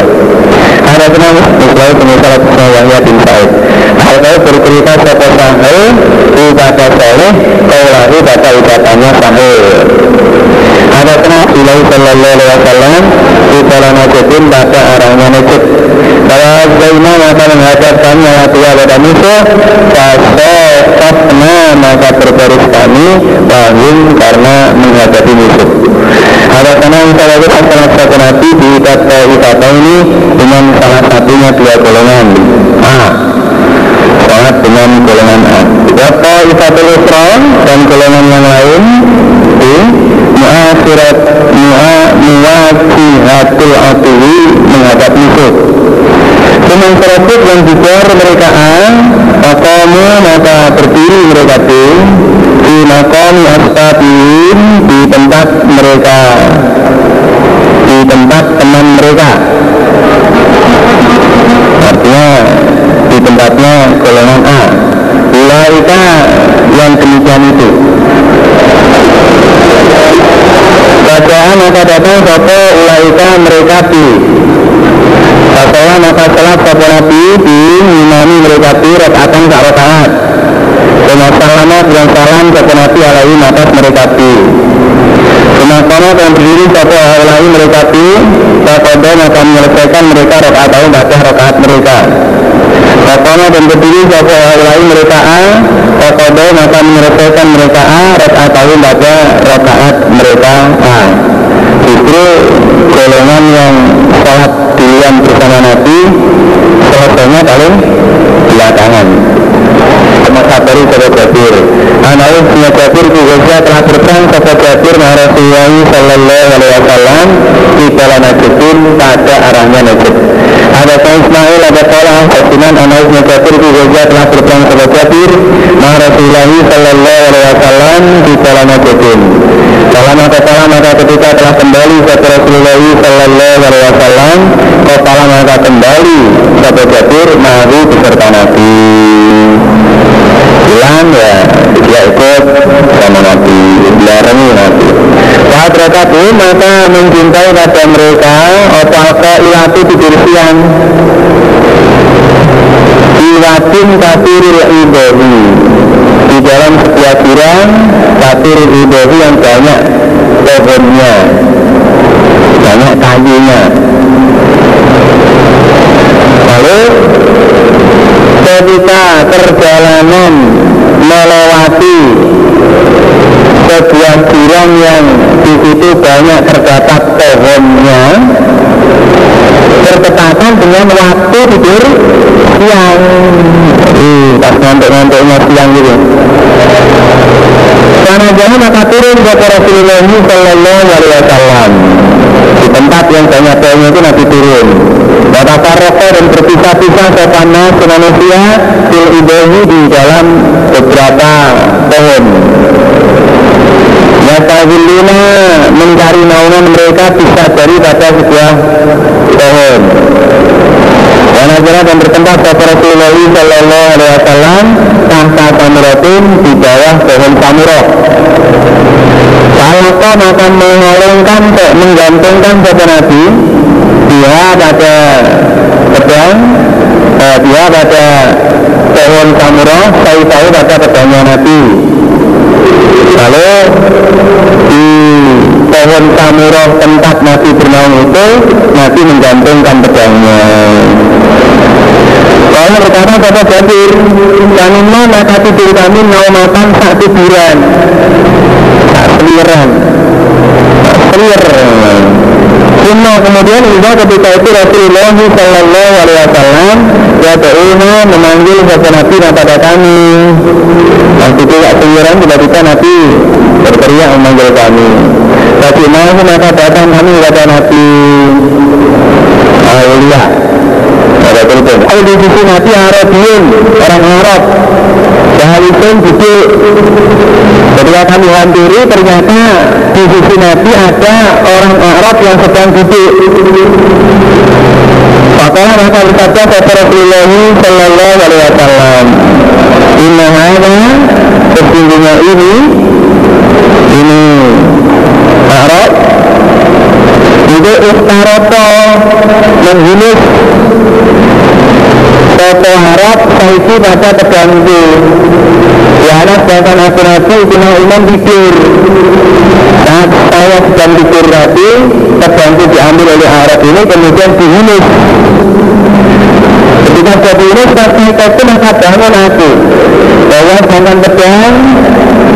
Ada senang misalnya penyesal Yahya bin Said kau bercerita siapa sahel ibadah soleh kau lari baca ucapannya sahel Sallallahu Alaihi Wasallam di jalan Najdin pada arahnya Najd. Kalau Zainah maka menghadap kami yang tua pada musuh, Fasofafna maka Wahum karena menghadapi musuh. Ada karena salah satu Nabi di kata wisata ini dengan salah satunya dua golongan. Ah, sholat dengan golongan A. Wata isatul usron dan golongan yang lain B. Mu'asirat mu'a muwajihatul atuwi menghadap musuh. Dengan tersebut yang juga mereka A, maka berdiri mereka B, di makami astabin di tempat mereka. Di tempat teman mereka. Artinya di tempatnya golongan A. Ulaika yang demikian itu. Bacaan maka datang sopo ulaika mereka di Bacalah maka salat sopo nabi di Imami mereka di Rokatan tak rokaat Dengan salamat yang salam sopo nabi alaihi atas mereka di Semakana yang berdiri sopo alaihi di Bakodo maka menyelesaikan mereka rokaat atau baca rokaat mereka. Fakona dan berdiri Sopo lain mereka A Fakodo maka menyelesaikan mereka A Rakaat tahu baca rakaat mereka A. Justru golongan yang sholat duluan bersama Nabi Selesainya paling belakangan Masabari Sopo Jabir. Anau punya Jabir juga telah berperang Sopo Jabir Rasulullah Sallallahu Alaihi Wasallam Di dalam Najdin pada arahnya Najd. Ada saya Ismail, ada Salah, Fasinan, Anas, Mujabir, juga telah berperang Sopo Jabir Rasulullah Sallallahu Alaihi Wasallam di dalam Najdin Salam maka salam maka ketika telah kembali Sopo Rasulullah Sallallahu Alaihi Wasallam Kepala maka kembali Sopo Jabir Nabi beserta Nabi bilang ya dia ikut sama Nabi dilarangi Nabi saat mereka pun maka mencintai pada mereka opal ilatu tidur siang Iwatin kafiril ibahi. Di dalam sebuah jurang Kafiril ibahi yang banyak pohonnya Banyak kayunya Lalu ketika perjalanan melewati sebuah jurang yang di situ banyak terdapat pohonnya bertepatan dengan waktu tidur siang. Uh, pas ngantuk-ngantuknya siang gitu. Karena jangan maka turun kepada Rasulullah Sallallahu Alaihi Wasallam di tempat yang banyak pohonnya itu Nabi turun. Kata rokok dan berpisah-pisah sopana manusia fil ibahi di dalam beberapa pohon. Yatawiluna mencari naungan mereka bisa dari pada sebuah pohon. Dan ajaran dan bertempat kepada Rasulullah Sallallahu Alaihi Wasallam Tahta samuratin di bawah pohon samurah Kalau kau akan mengolongkan, menggantungkan kepada Nabi. Dia pada pedang eh, dia pada pohon samurah saya tahu pada pedangnya Nabi. Lalu di pohon samurah tempat Nabi bernaung itu Nabi menggantungkan pedangnya. Lalu berkata kata Jabir maka tidur kami mau makan saat tiduran Tak seliran Sunnah kemudian juga ketika itu Rasulullah Sallallahu Alaihi Wasallam ya Tuhan memanggil satu Nabi pada kami. Waktu itu tak seliran tiba-tiba Nabi berteriak memanggil kami. Tapi mau maka datang kami kepada Nabi. Alhamdulillah. Ada telepon. Oh di sisi Nabi Arabiun orang Arab. Sehalipun duduk. Ketika kami hampiri ternyata di sisi Nabi ada orang Arab yang sedang duduk. Makalah maka bersabda kata Rasulullah Sallallahu Alaihi Wasallam Inna hada sesungguhnya ini ini Arab itu istaroto menghunus Sopo harap saiki pada pedangku Ya anak sedangkan aku nabi Ibnu Imam tidur Saat saya dan pikir Nabi terbantu diambil oleh Arab ini kemudian dihunus. Ketika sudah dihunus Nabi itu maka bangun aku bahwa sedangkan pedang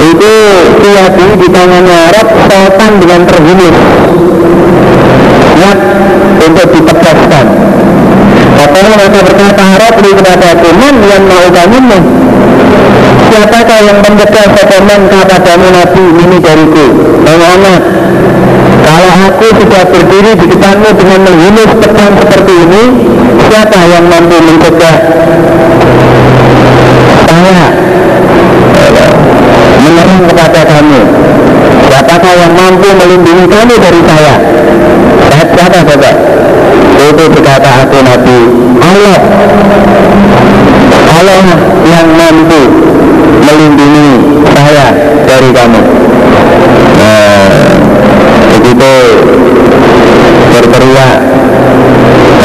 itu tiadi di tangannya Arab sultan dengan terhunus. Niat untuk dipedaskan Katanya maka berkata Arab kepada teman yang mau kamu siapakah yang mencegah seteman kepadamu Nabi? Ini dariku. Muhammad kalau aku sudah berdiri di depanmu dengan menghunus pedang seperti ini siapa yang mampu mencegah saya. Menyerang kepada kamu. Siapakah yang mampu melindungi kamu dari saya? Siapa coba itu berkata aku Nabi Allah Allah yang mampu melindungi saya dari kamu. Nah, begitu berteriak.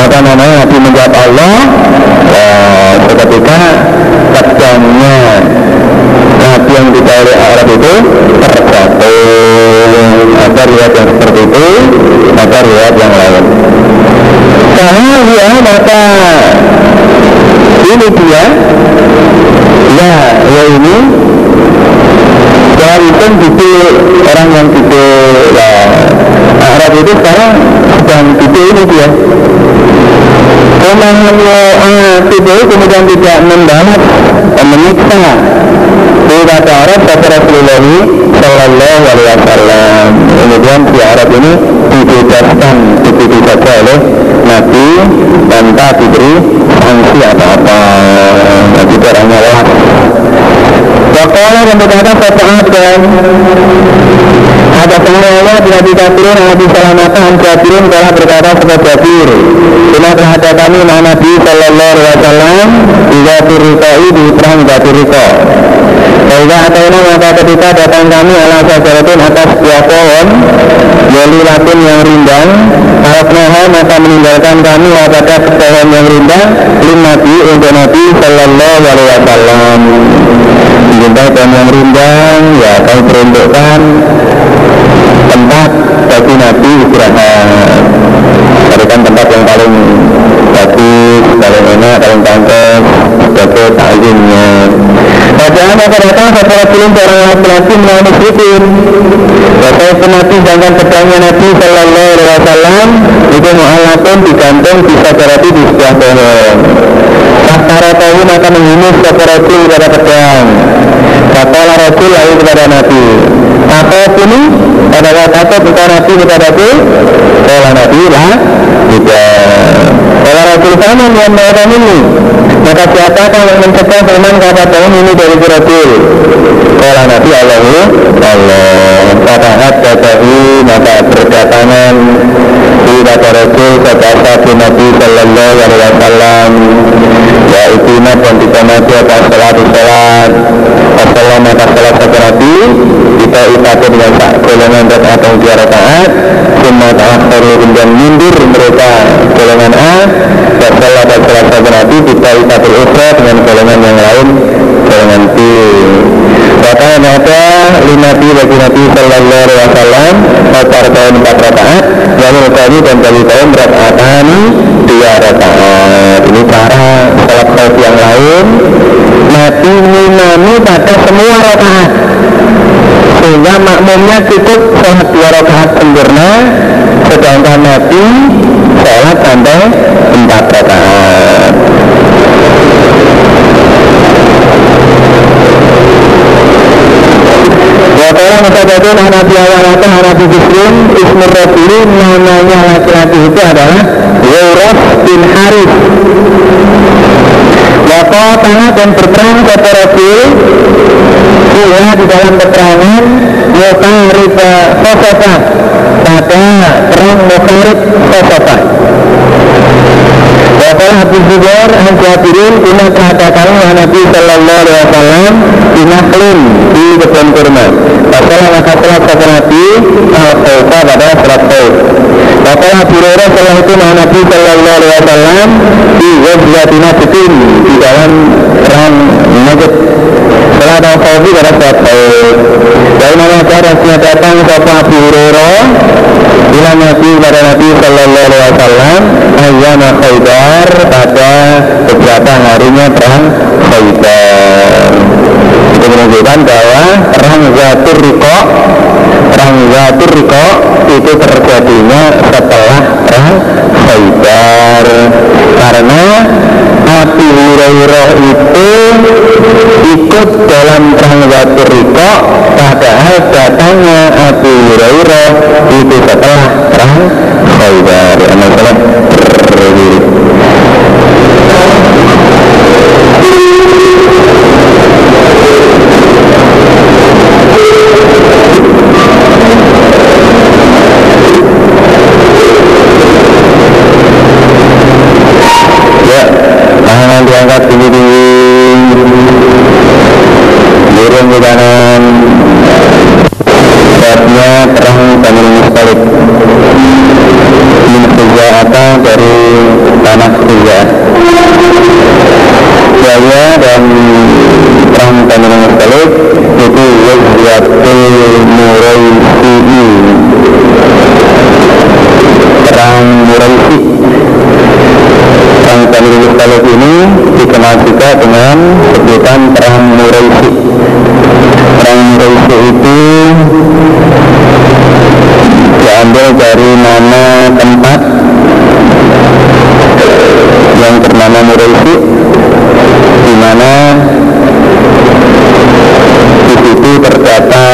Apa namanya? Nabi menjawab Allah nah, seketika pedangnya Nabi yang dicari Arab itu terjatuh ada riwayat yang seperti itu ada riwayat yang lain karena dia maka ini dia. Ya ya ini. Walaupun itu orang yang itu ya. Arab itu sekarang sedang itu ini dia. Kemangannya ah, itu kemudian tidak membalas dan menyiksa. Itu kata Arab kata Rasulullah Sallallahu alaihi wasallam. Kemudian si Arab ini dibebaskan saja oleh Nabi tanpa diberi sanksi apa-apa. Nabi orangnya lah. Wakala dan berkata Fasahat dan ada semuanya tidak dikasirin Nabi Salamatan Jabirin telah berkata sebagai Jabir. Bila terhadap kami Nabi Sallallahu Alaihi Wasallam Juga turikoi di perang Jatiriko Sehingga atau maka ketika datang kami ala sajaratin atas sebuah pohon Yoli latin yang rindang Harapnaha maka meninggalkan kami pada pohon yang rindang Lim Nabi untuk Nabi Sallallahu Alaihi Wasallam. Pohon yang rindang Ya kami peruntukkan tempat bagi Nabi istirahat tempat yang paling bagus, paling enak, paling pantas sebagai takzimnya Padahal datang satu Rasulun seorang laki-laki melawan musyrikin itu Nabi sedangkan pedangnya Nabi Sallallahu Alaihi Wasallam. Itu mu'alakun digantung di sajarati di sebuah pohon. Kata tahu maka menghunus kata Rasul kepada pedang. Kata Rasul lalu kepada Nabi. Apa ini? Pada kata kita Nabi kepada Nabi Kalau Nabi lah tidak. Kalau Sama yang melakukan ini. Maka siapakah yang mencegah firman kata tahun ini dari Rasul Kalau Nabi Allah Allah Kata hadasahu maka berdatangan Nabi Nabi Sallallahu Alaihi Wasallam Ya ikhina dan kita mati atas salat Assalamualaikum maka salat satu Nabi Kita ibadah dengan golongan rakaat atau dua rakaat Semua ta'akhiru dan mundur mereka golongan A Dan salat dan salat satu Nabi Kita ibadah ukhra dengan golongan yang lain Golongan B. Maka ada lima Nabi bagi Nabi Sallallahu Alaihi Wasallam Pacar tahun empat rakaat Lalu kami dan kali tahun rakaatan dua rakaat. Ini cara salat salat yang lain. Nabi mimami pada semua rakaat. Sehingga makmumnya cukup sholat dua rakaat sempurna sedangkan Nabi sholat sampai empat rakaat Mutabadun Hanafi awalata Hanafi Bisrin Ismur Rasuli namanya laki-laki itu adalah Yuraf bin Harith. Wakala tanah dan berperang kata Rasul Dia di dalam peperangan Mukarib Sosofat Pada perang Mukarib Sosofat Wakala Habib Zubair An Jabirin Kuna kehadakan Nabi Sallallahu Alaihi Wasallam Di Naklin Di kebun kurma. Wakala maka salat kata Nabi Al-Khawfa pada salat Khawf Wakala Abu Hurairah setelah itu Nabi Sallallahu Alaihi Wasallam Di Wajlatina Betin Di dalam perang Najd atau Khofi pada Khauf Dari mana rasanya datang Sofa Abu Hurairah? Bila Nabi pada Nabi Sallallahu Alaihi Wasallam Ayyana Khaybar pada beberapa harinya perang Khaybar. Itu menunjukkan bahwa perang Zatur Riko Perang Zatur Riko itu terjadinya setelah Khaybar. Karena Abu Hurairah itu ikut dalam perang Riko padahal datangnya Abu Hurairah itu setelah perang Khaybar diangkat tinggi-tinggi Burung di kanan. Babnya perang Bani Mustalik dikenal juga dengan sebutan Perang Muraisi Perang Muraisi itu diambil dari nama tempat yang bernama Muraisi di mana di situ terdapat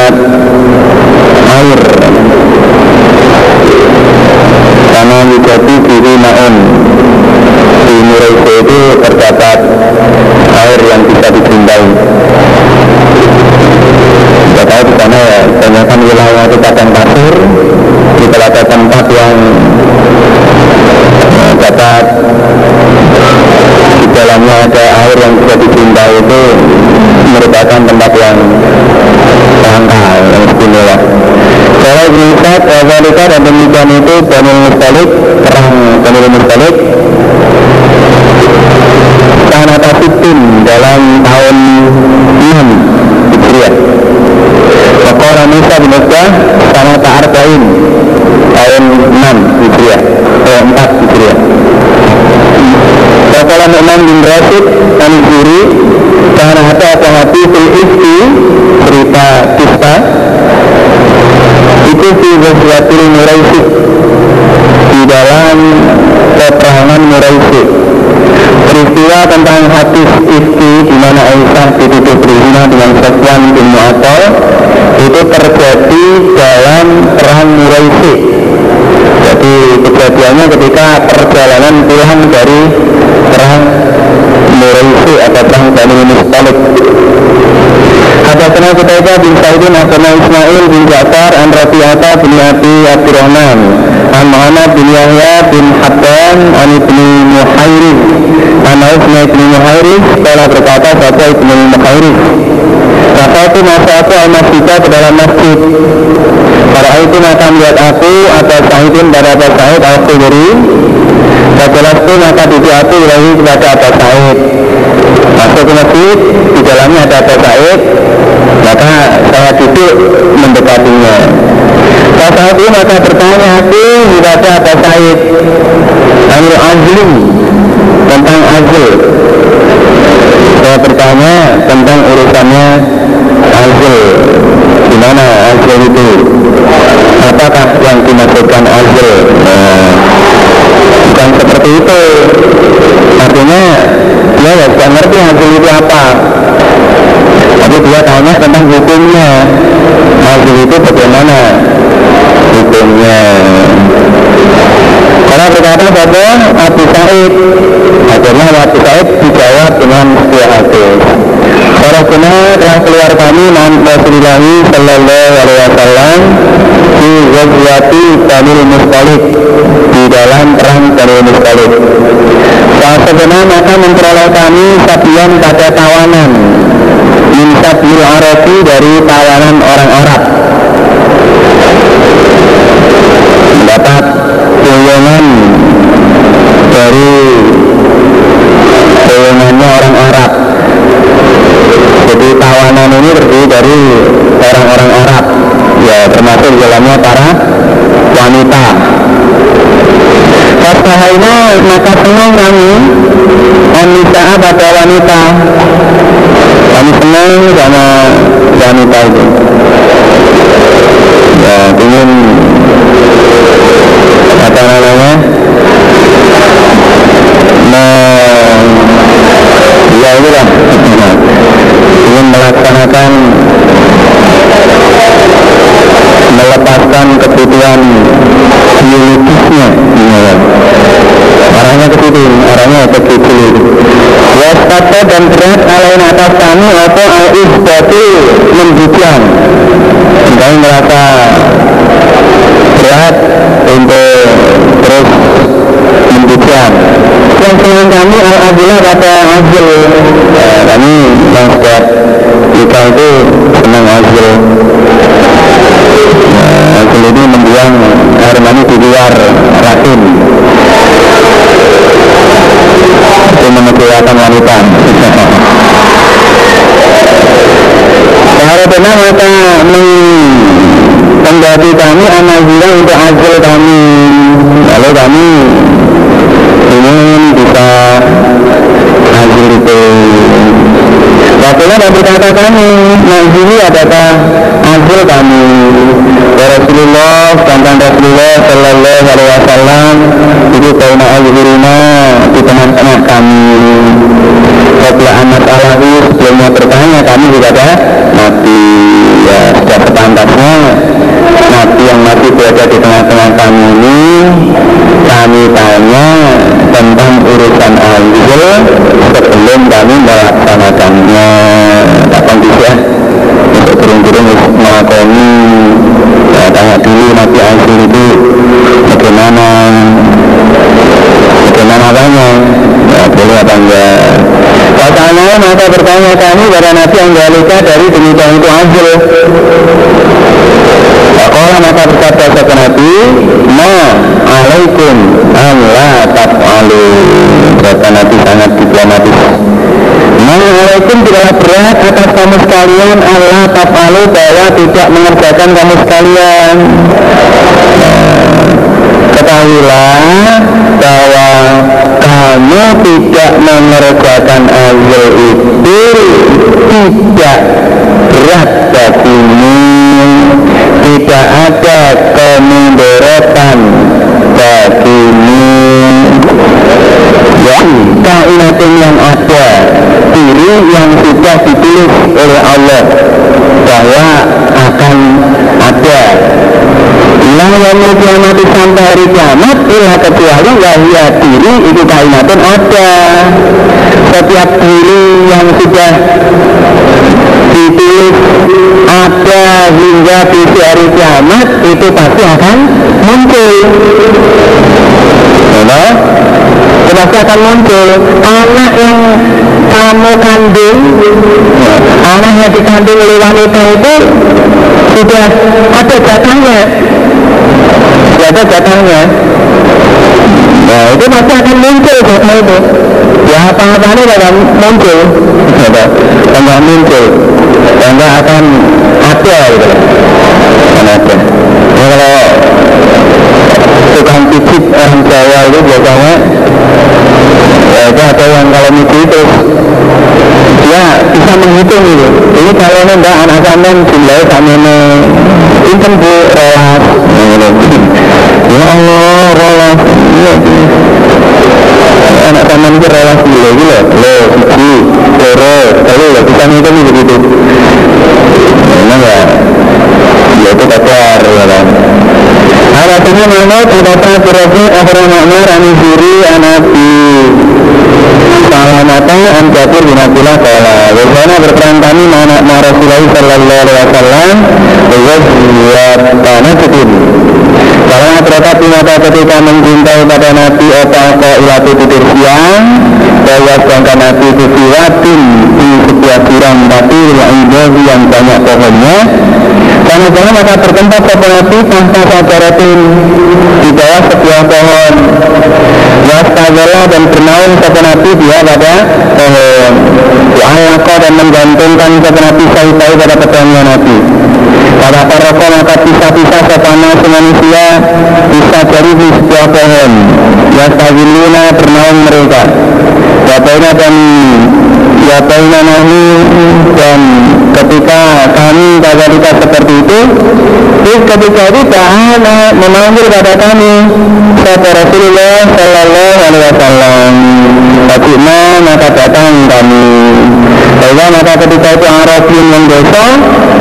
la Qutaibah bin Sa'idin Hasanah Ismail bin Ja'far an Rafi'ata bin Abi Abdurrahman an Muhammad bin Yahya bin Habban an Ibnu Muhairif an Utsman bin Muhairif telah berkata satu Ibnu Muhairif Maka itu masa aku al masjidah ke dalam masjid. Pada itu maka melihat aku atau Sa'idin pada Abu Sa'id al-Khudri Setelah itu maka duduk aku lagi kepada Abu Sa'id. Masuk ke masjid, di dalamnya ada Abu Sa'id Maka saya duduk mendekatinya. Itu maka bertanya aku kepada Abu Sa'id Amil Azlim tentang Azl Saya bertanya tentang urusannya Azl Di mana Azl itu? Apakah yang dimaksudkan Azl nah, Bukan seperti itu. Artinya dia ya tidak ngerti Azl itu apa Dia tanya tentang hukumnya. Azl itu bagaimana Hukumnya? Karena berkata pada Abu Sa'id Akhirnya Abu Sa'id dijawab dengan sebuah hadis. Para kuna telah keluar kami Rasulullah Sallallahu Alaihi Wasallam di Ghazwati Banil Mustalik di dalam perang Banil Mustalik. Saat sebenar maka memperoleh kami sabian pada tawanan Insabil Arabi dari kalangan orang Arab. Mendapat golongan dari golongannya orang Arab. Jadi tawanan ini terdiri dari orang-orang Arab. Ya termasuk dalamnya para wanita. Fasahaina maka semua kami Anisa pada wanita. Kami senang sama wanita itu Ya ingin Apa namanya Nah Ya itulah Ingin melaksanakan melepaskan kebutuhan biologisnya ya. arahnya ke situ arahnya ke situ Wastata dan berat alain atas kami apa al-isbatu membujang kami merasa berat untuk terus membujang yang senang kami al-azilah kata kami Nazili adalah kami pada Nabi Anggalika dari demikian itu azil Sekolah maka berkata satu Nabi Ma alaikum Allah taf'alu. Kata Nabi sangat diplomatis Ma alaikum tidaklah berat atas kamu sekalian Allah taf'alu bahwa tidak mengerjakan kamu sekalian. Nah, Ketahuilah bahwa kamu tidak mengerjakan azal itu tidak berat bagimu. Tidak ada kemunduran bagimu. Ya kainatun yang ada diri yang sudah ditulis oleh Allah bahwa akan ada Ilah yang kiamat sampai hari kiamat Ilah kecuali wahia diri itu kainatun ada. Setiap diri yang sudah ditulis ada hingga di hari kiamat itu pasti akan muncul. Ya, pasti akan muncul. Anak yang kamu kandung anak yang dikandung oleh wanita itu sudah. Ada jatahnya sudah ada jatahnya nah itu pasti akan muncul jatah itu ya apa-apa ini akan muncul. Tidak muncul. Tidak akan ada gitu akan ada. Ya, kalau tukang pijit orang Jawa itu biasanya ya itu ada yang kalau mimpi itu bisa menghitung gitu ini kalau enggak anak sampean jumlahnya ini inten bu rolas ya Allah rolas ya, anak sampean itu rolas gila gila lo siji loro telu ya bisa ngitung begitu memang ya ya itu keluar ya kan Alasannya Mahmud Udata Firafi Akhra Ma'mar Anizuri Anabi Salamata An Jabir bin Abdullah Kala. Wajana berperan kami Ma'anak Ma Rasulullah Sallallahu Alaihi Wasallam Tanah Kutub Karena terdapat mata ketika mencintai pada Nabi Opa Ko Ilatu tidur siang Bahwa sedangkan Nabi itu siwatin Di sebuah jurang Tapi yang banyak pohonnya karena jangan maka tertempat seperti tanpa sajaratin di bawah sebuah pohon. Wasta Watazalah dan bernaung satu nabi dia pada pohon. Wa'alaka dan menggantungkan satu nabi sahitai pada pedangnya nabi. Pada paroko maka pisah-pisah sepana manusia Bisa dari di sebuah pohon. Yastagiluna bernaung mereka. Wabaina dan Wabaina nahni dan ketika kami kita seperti itu Terus ketika itu Ta'ala memanggil pada kami Kata Rasulullah Sallallahu Alaihi Wasallam Fatima maka datang kami? Bahwa maka ketika itu Arabin yang dosa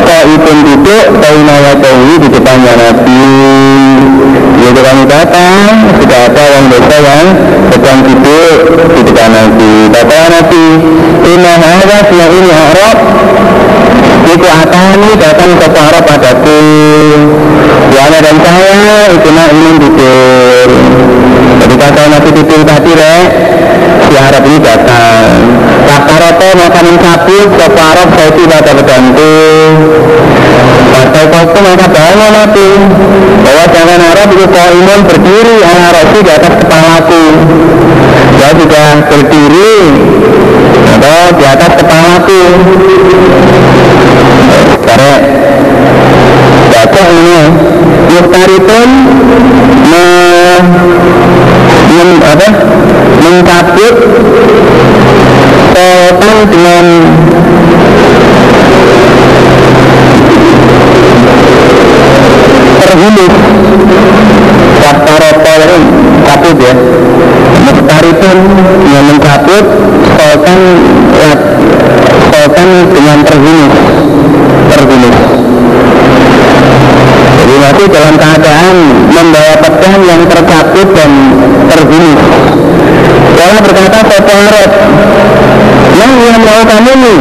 Ta'ipun duduk Ta'ina wa di depannya Nabi. Jadi kami datang Sudah ada yang dosa yang sedang duduk di depan Nabi. Kata Nabi Inna hadha ini Arab Iku atani datang ke para padaku. Yana dan saya itu nak ingin tidur Jadi kata Nabi tidur tadi rek Si Arab ini datang. Rata-rata makanan sabit Sopa Arab saya tidak ada pedangku Partai itu maka bangun Nabi Bahwa jangan Arab itu kau imun berdiri Arab di atas kepalaku. Saya sudah berdiri Atau di atas kepalaku karena baca ini Muhtaritun me, men, apa, mencabut setan dengan terhulus Waktarotol ini cabut ya. Muhtaritun yang mencabut setan setan dengan terhulus terbunuh jadi nanti dalam keadaan membawa pedang yang tercabut dan terbunuh Allah berkata Sopo Arab yang yang melakukan ini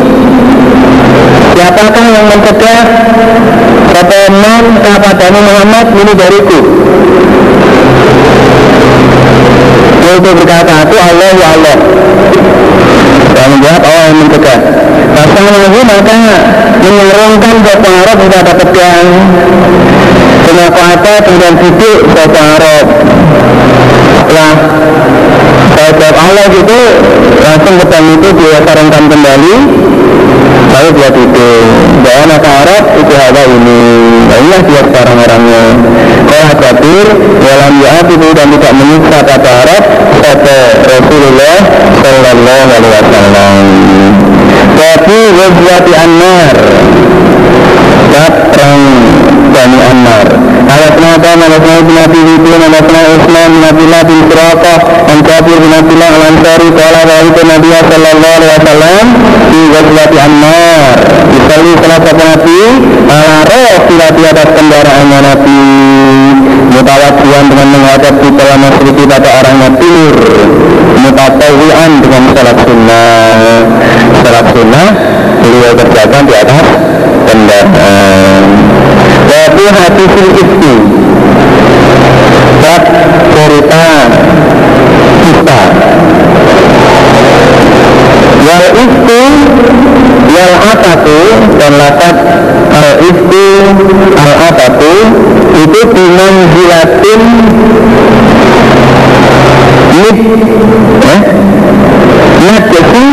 Siapakah yang mencegah Sopo Man kepadanya Muhammad ini dariku? Yaitu berkata aku Allah ya Allah Dan menjawab Allah yang mencegah lagi maka menyerangkan Bapak Arab tidak ada pedang Kena kuasa kemudian duduk Bapak Arab Setelah saya jawab Allah gitu Langsung pedang itu dia sarangkan kembali. Lalu dia duduk Bahwa maka Arab itu ada ini. Nah inilah dia sekarang orangnya. Kalau Jabir Dalam yaat itu dan tidak menyiksa kata Arab Kata Rasulullah Sallallahu Alaihi Wasallam. Wafi wajwati annar Bab perang Bani Ammar Alasna Adam, alasna Ibn Abi Hidin, alasna Usman bin Abdullah bin Suraka Dan Jabir bin Abdullah al-Ansari Kala itu Nabi Sallallahu Alaihi Wasallam Di wajwati Ammar Misalnya salah satu Nabi Ala roh di atas kendaraannya Nabi Mutawajian dengan menghadap di dalam masjid pada orangnya tidur Mutatawian dengan salat sunnah. Salat sunnah beliau kerjakan di atas kendaraan Tapi hati fil isti Bab cerita kita Wal isti Wal atatu Dan lakat Al isti Al atatu Itu dengan zilatin Nid eh? Najasi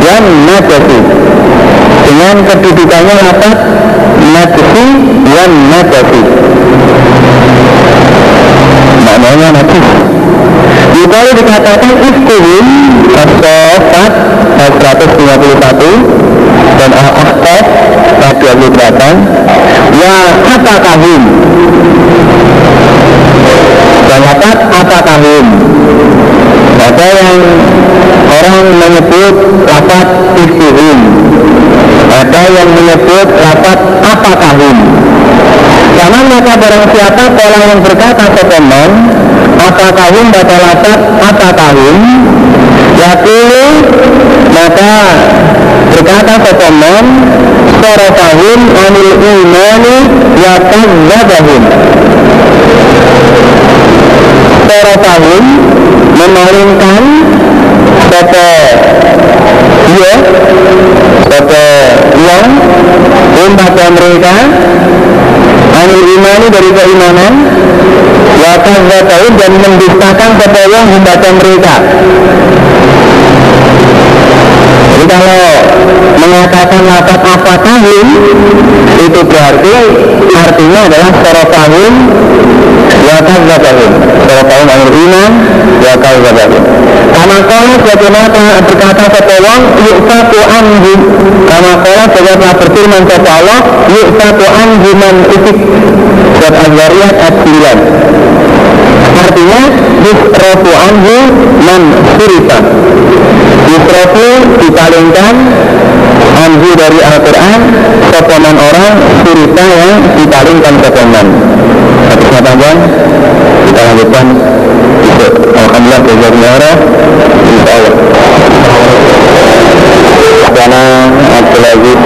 Dan najasi dengan kedudukannya lapat najisi dan najasi maknanya najis Kalau dikatakan istiwin As-Sofat 151 dan Al-Ahqaf 28 Wa kata kahum dan lapat apa kahum ada yang orang menyebut lapat istihim ada yang menyebut lapat apa kahum karena maka barang siapa orang yang berkata sepenon apa kahum pada lapat apa kahum yakulu maka berkata sepenon sorofahum anil imani wa kazzabahum sorofahum memalingkan sopo dia sopo yang pada mereka anil imani dari keimanan wa tahun dan mendustakan setelah membaca mereka. jadi kalau mengatakan lapat apa tahun itu berarti artinya adalah sorotahun wakal tahun. Sorotahun al iman wakal tahun. Karena kalau bagaimana telah berkata setelah yuksaku anhu. Karena kalau bagaimana telah berfirman kepada Allah yuksaku anhu man utik surat 9 artinya yusrafu anhu man surifa yusrafu dipalingkan anhu dari Al-Quran sopaman orang surita yang dipalingkan sopaman Hadisnya panjang kita lanjutkan. Alhamdulillah belajar orang. Insya Allah. Karena Abdul Aziz.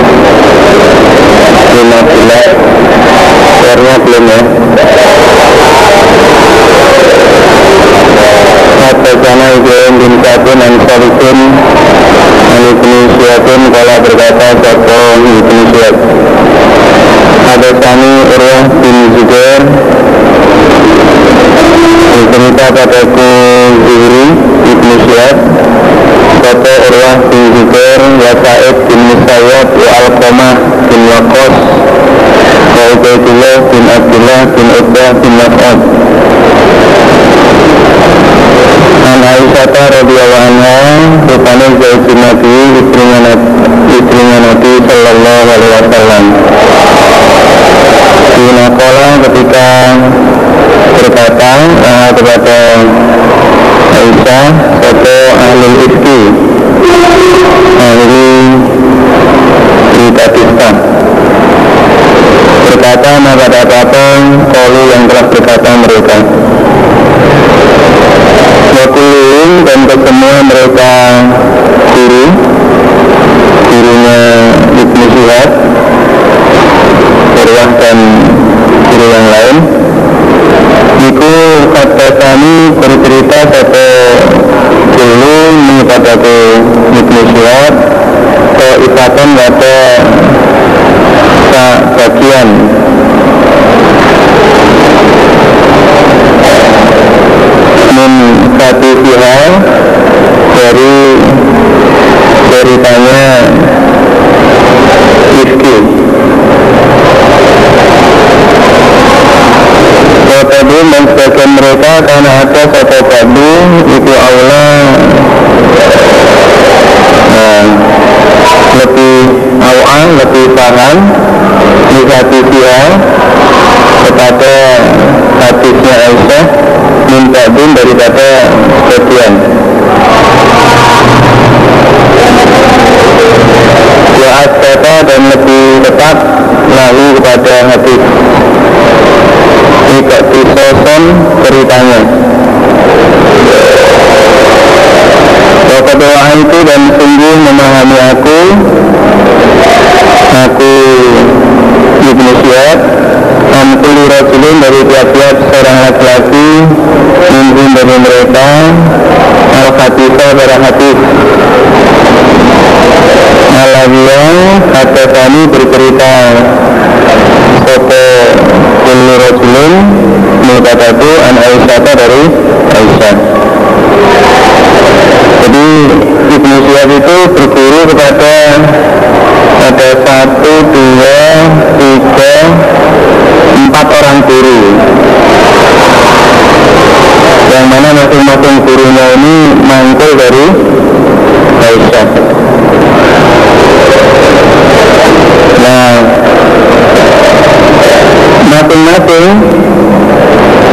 Karena belum ya Hadasana Ibrahim bin Sabun Ansarikun Ibnu Syihadun Kala berkata Sapa Ibnu Syihad Hadasani Urwah bin Zubair. Cerita padaku Zuhri Ibnu Syihad Sapa Urwah bin Zubair Wa Sa'id bin Musayyad Alqamah bin Waqas Wa Ubaidullah bin Abdullah bin bin Mas'ud An Aisyah radhiyallahu anha rupanya zaujin Nabi istrinya istrinya Nabi sallallahu alaihi wasallam. Dinakola ketika berkata uh, kepada Aisyah satu ahli ifki ahli di Pakistan berkata maka apa kalu yang telah berkata mereka Wakulun dan semua mereka guru gurunya Ibnu Syihab Urwah dan guru yang lain. Iku kata kami bercerita satu dulu mengataku Ibnu Syihab ke ikatan kata bagian min satu hal dari ceritanya Rifki Kotadu dan sebagian mereka karena ada satu badu itu Allah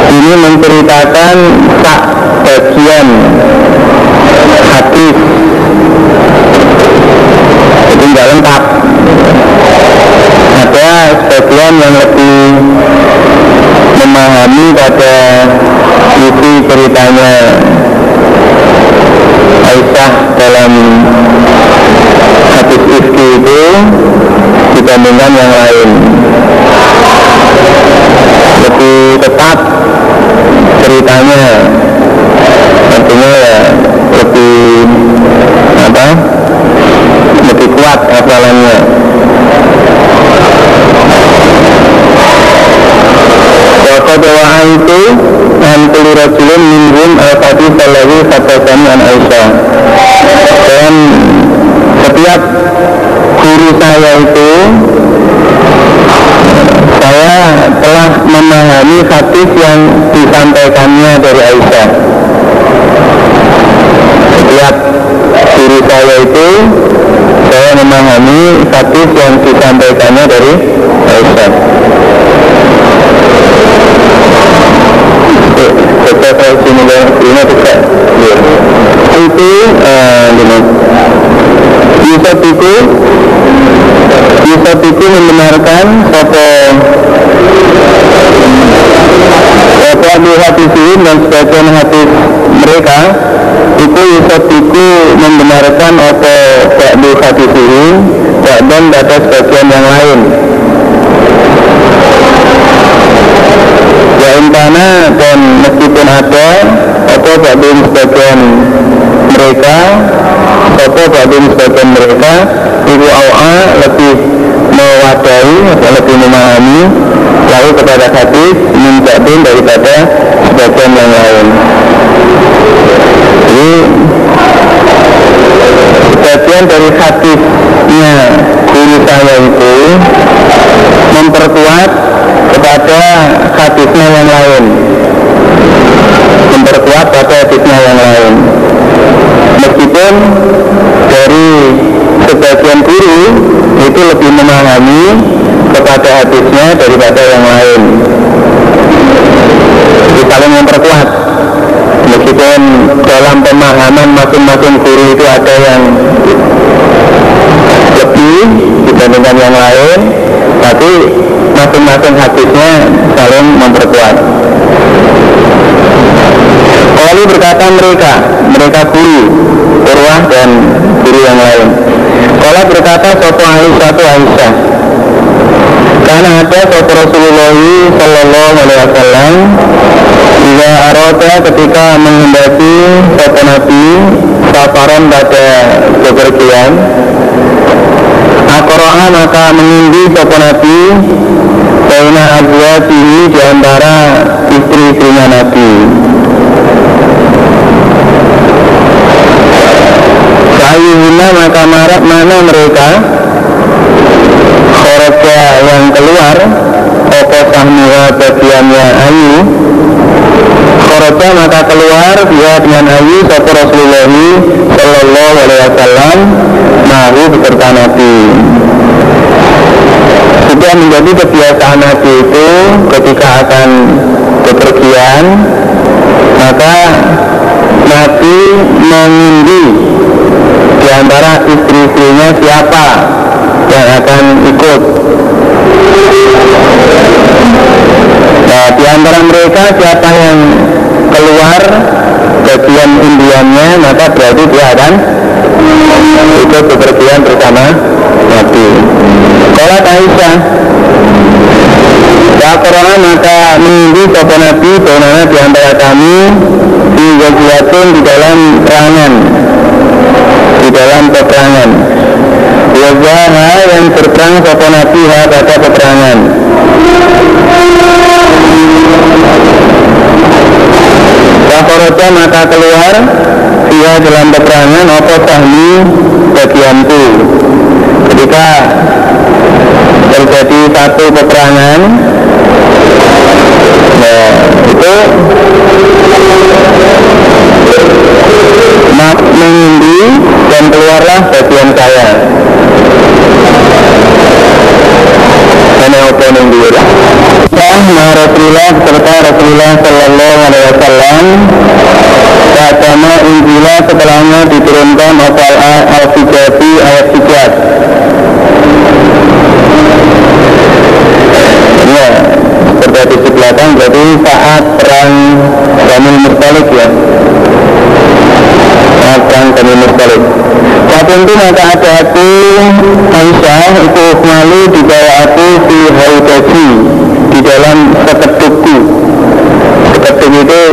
ini menceritakan tak bagian hadis jadi nggak lengkap ada sebagian yang lebih memahami pada isi ceritanya Aisyah dalam hadis ifki itu dibandingkan yang lain lebih tepat ceritanya artinya ya lebih apa lebih kuat hafalannya Waktu doa itu Antuli itu saya telah memahami hadis yang disampaikannya dari Aisyah setiap diri saya itu saya memahami hadis yang disampaikannya dari Aisyah Kita versi mulai ini tidak itu uh, Yusuf itu Yusuf itu membenarkan foto foto Abu Hatisin dan sebagian hadis mereka itu Yusuf itu membenarkan foto Abu Hatisin dan pada sebagian yang lain. Ya intana dan meskipun ada atau sebagian mereka Sopo batin sebagian mereka Ibu awa lebih mewadahi atau lebih memahami Lalu kepada hadis Minjatin daripada sebagian yang lain. Jadi Sebagian dari hadisnya Guru saya itu Memperkuat kepada hadisnya yang lain. Memperkuat pada hadisnya yang lain. Meskipun dari sebagian guru itu lebih memahami kepada hadisnya daripada yang lain. Itu saling memperkuat. Meskipun dalam pemahaman masing-masing guru itu ada yang lebih dibandingkan yang lain tapi masing-masing hadisnya saling memperkuat. Lalu berkata mereka, mereka guru, Urwah dan guru yang lain. Kalau berkata sopo Aisyah satu Aisyah, karena ada sopo Rasulullah Sallallahu Alaihi Wasallam Jika arota ketika menghendaki sopo Nabi safaran pada bepergian Akoroha maka mengundi sopo Nabi Baina abwatihi di antara istri-istrinya Nabi Ayuhuna maka marak mana mereka? Khoroja yang keluar Opo sahmuha bagiannya Ayu? Khoroja maka keluar dia dengan Ayu Sopo Rasulullah Sallallahu alaihi wasallam Nahu beserta Nabi. Sudah menjadi kebiasaan Nabi itu Ketika akan bepergian Maka Nabi mengundi di antara istri-istrinya siapa yang akan ikut. Nah, di antara mereka siapa yang keluar bagian undiannya maka berarti dia akan ikut bepergian bersama Nabi. Kalau Aisyah Ya Corona maka menunggu sopo Nabi di antara kami Di di dalam perangan dalam peperangan. Wazaha yang berperang sopo nabi pada peperangan. Wakoroja maka keluar Dia dalam peperangan Apa sahmi bagianku? Ketika terjadi satu peperangan Nah itu dan keluarlah bagian saya. Karena nunggu ya Nah Rasulullah serta Rasulullah Sallallahu Alaihi Wasallam. Setelahnya diturunkan Al-Fijati ayat 3 Ya, seperti di belakang saat perang ya Makan kami Mustalik Waktu itu maka ada aku Aisyah itu malu di bawah aku di haudaji Di dalam sekedukku. Sekeduk itu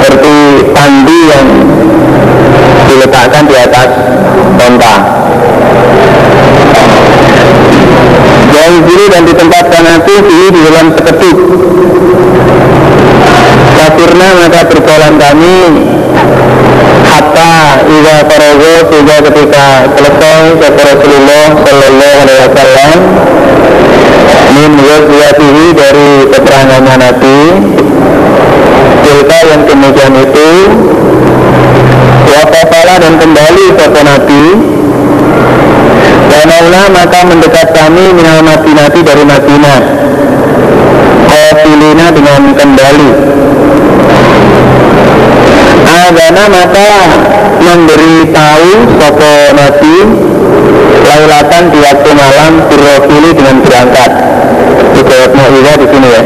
seperti pandi yang diletakkan di atas onta Dan diri dan ditempatkan aku di dalam sekeduk. Kafirna maka berjalan kami ida farago sehingga ketika selesai kata Rasulullah Sallallahu Alaihi Wasallam min waziyatihi dari keterangannya Nabi Tilka yang demikian itu Wakafala dan kembali kata Nabi Wanauna maka mendekat kami minal Madinati dari Madinah Kofilina dengan kembali Adana maka memberi tahu Sopo Nabi Lailatan di waktu malam Birrofili dengan berangkat. Dijawabnya Iza di sini ya.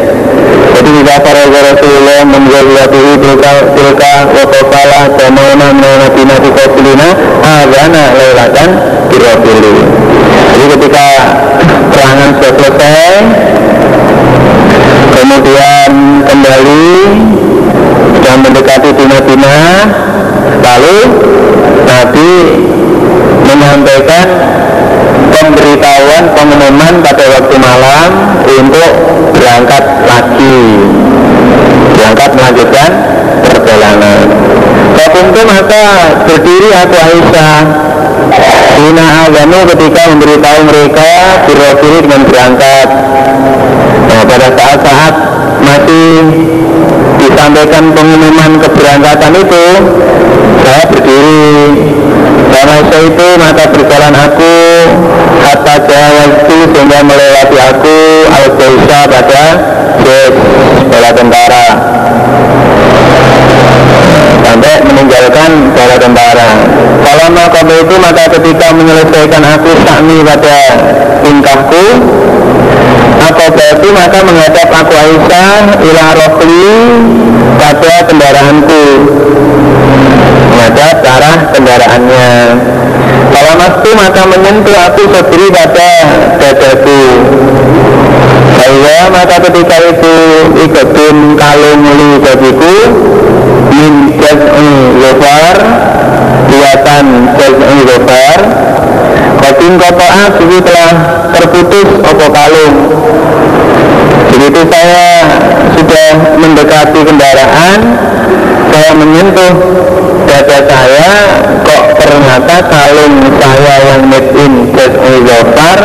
Jadi jika para Rasulullah menjawabih tilka tilka wakafala Jamana mengenai di Kofilina Adana lailatan Birrofili Jadi ketika perangan sudah selesai Kemudian kembali dan mendekati Tina-Tina lalu Nabi menyampaikan pemberitahuan pengumuman pada waktu malam untuk berangkat lagi. Berangkat melanjutkan perjalanan. Itu maka berdiri aku Aisyah. Dina Azanu ketika memberitahu mereka Birrofili dengan berangkat. Nah pada saat-saat masih disampaikan pengumuman keberangkatan itu saya berdiri. Karena saya itu maka berjalan aku kata jawa itu sehingga melewati aku al pada jes bala tentara. Sampai meninggalkan bala tentara. Kalau maka itu maka ketika menyelesaikan aku sakmi pada tingkahku berarti maka menghadap aku Aisyah ila rokli pada kendaraanku. Menghadap arah kendaraannya. Kalau mastu maka menyentuh aku sendiri pada dadaku. Saya maka ketika itu ikutin kalung li bagiku min jaz'i kelihatan jaz'i gofar Batin kotoa suci telah terputus opo kalung. Begitu saya sudah mendekati kendaraan Saya menyentuh dada saya Kok ternyata kalung saya yang made in Gofar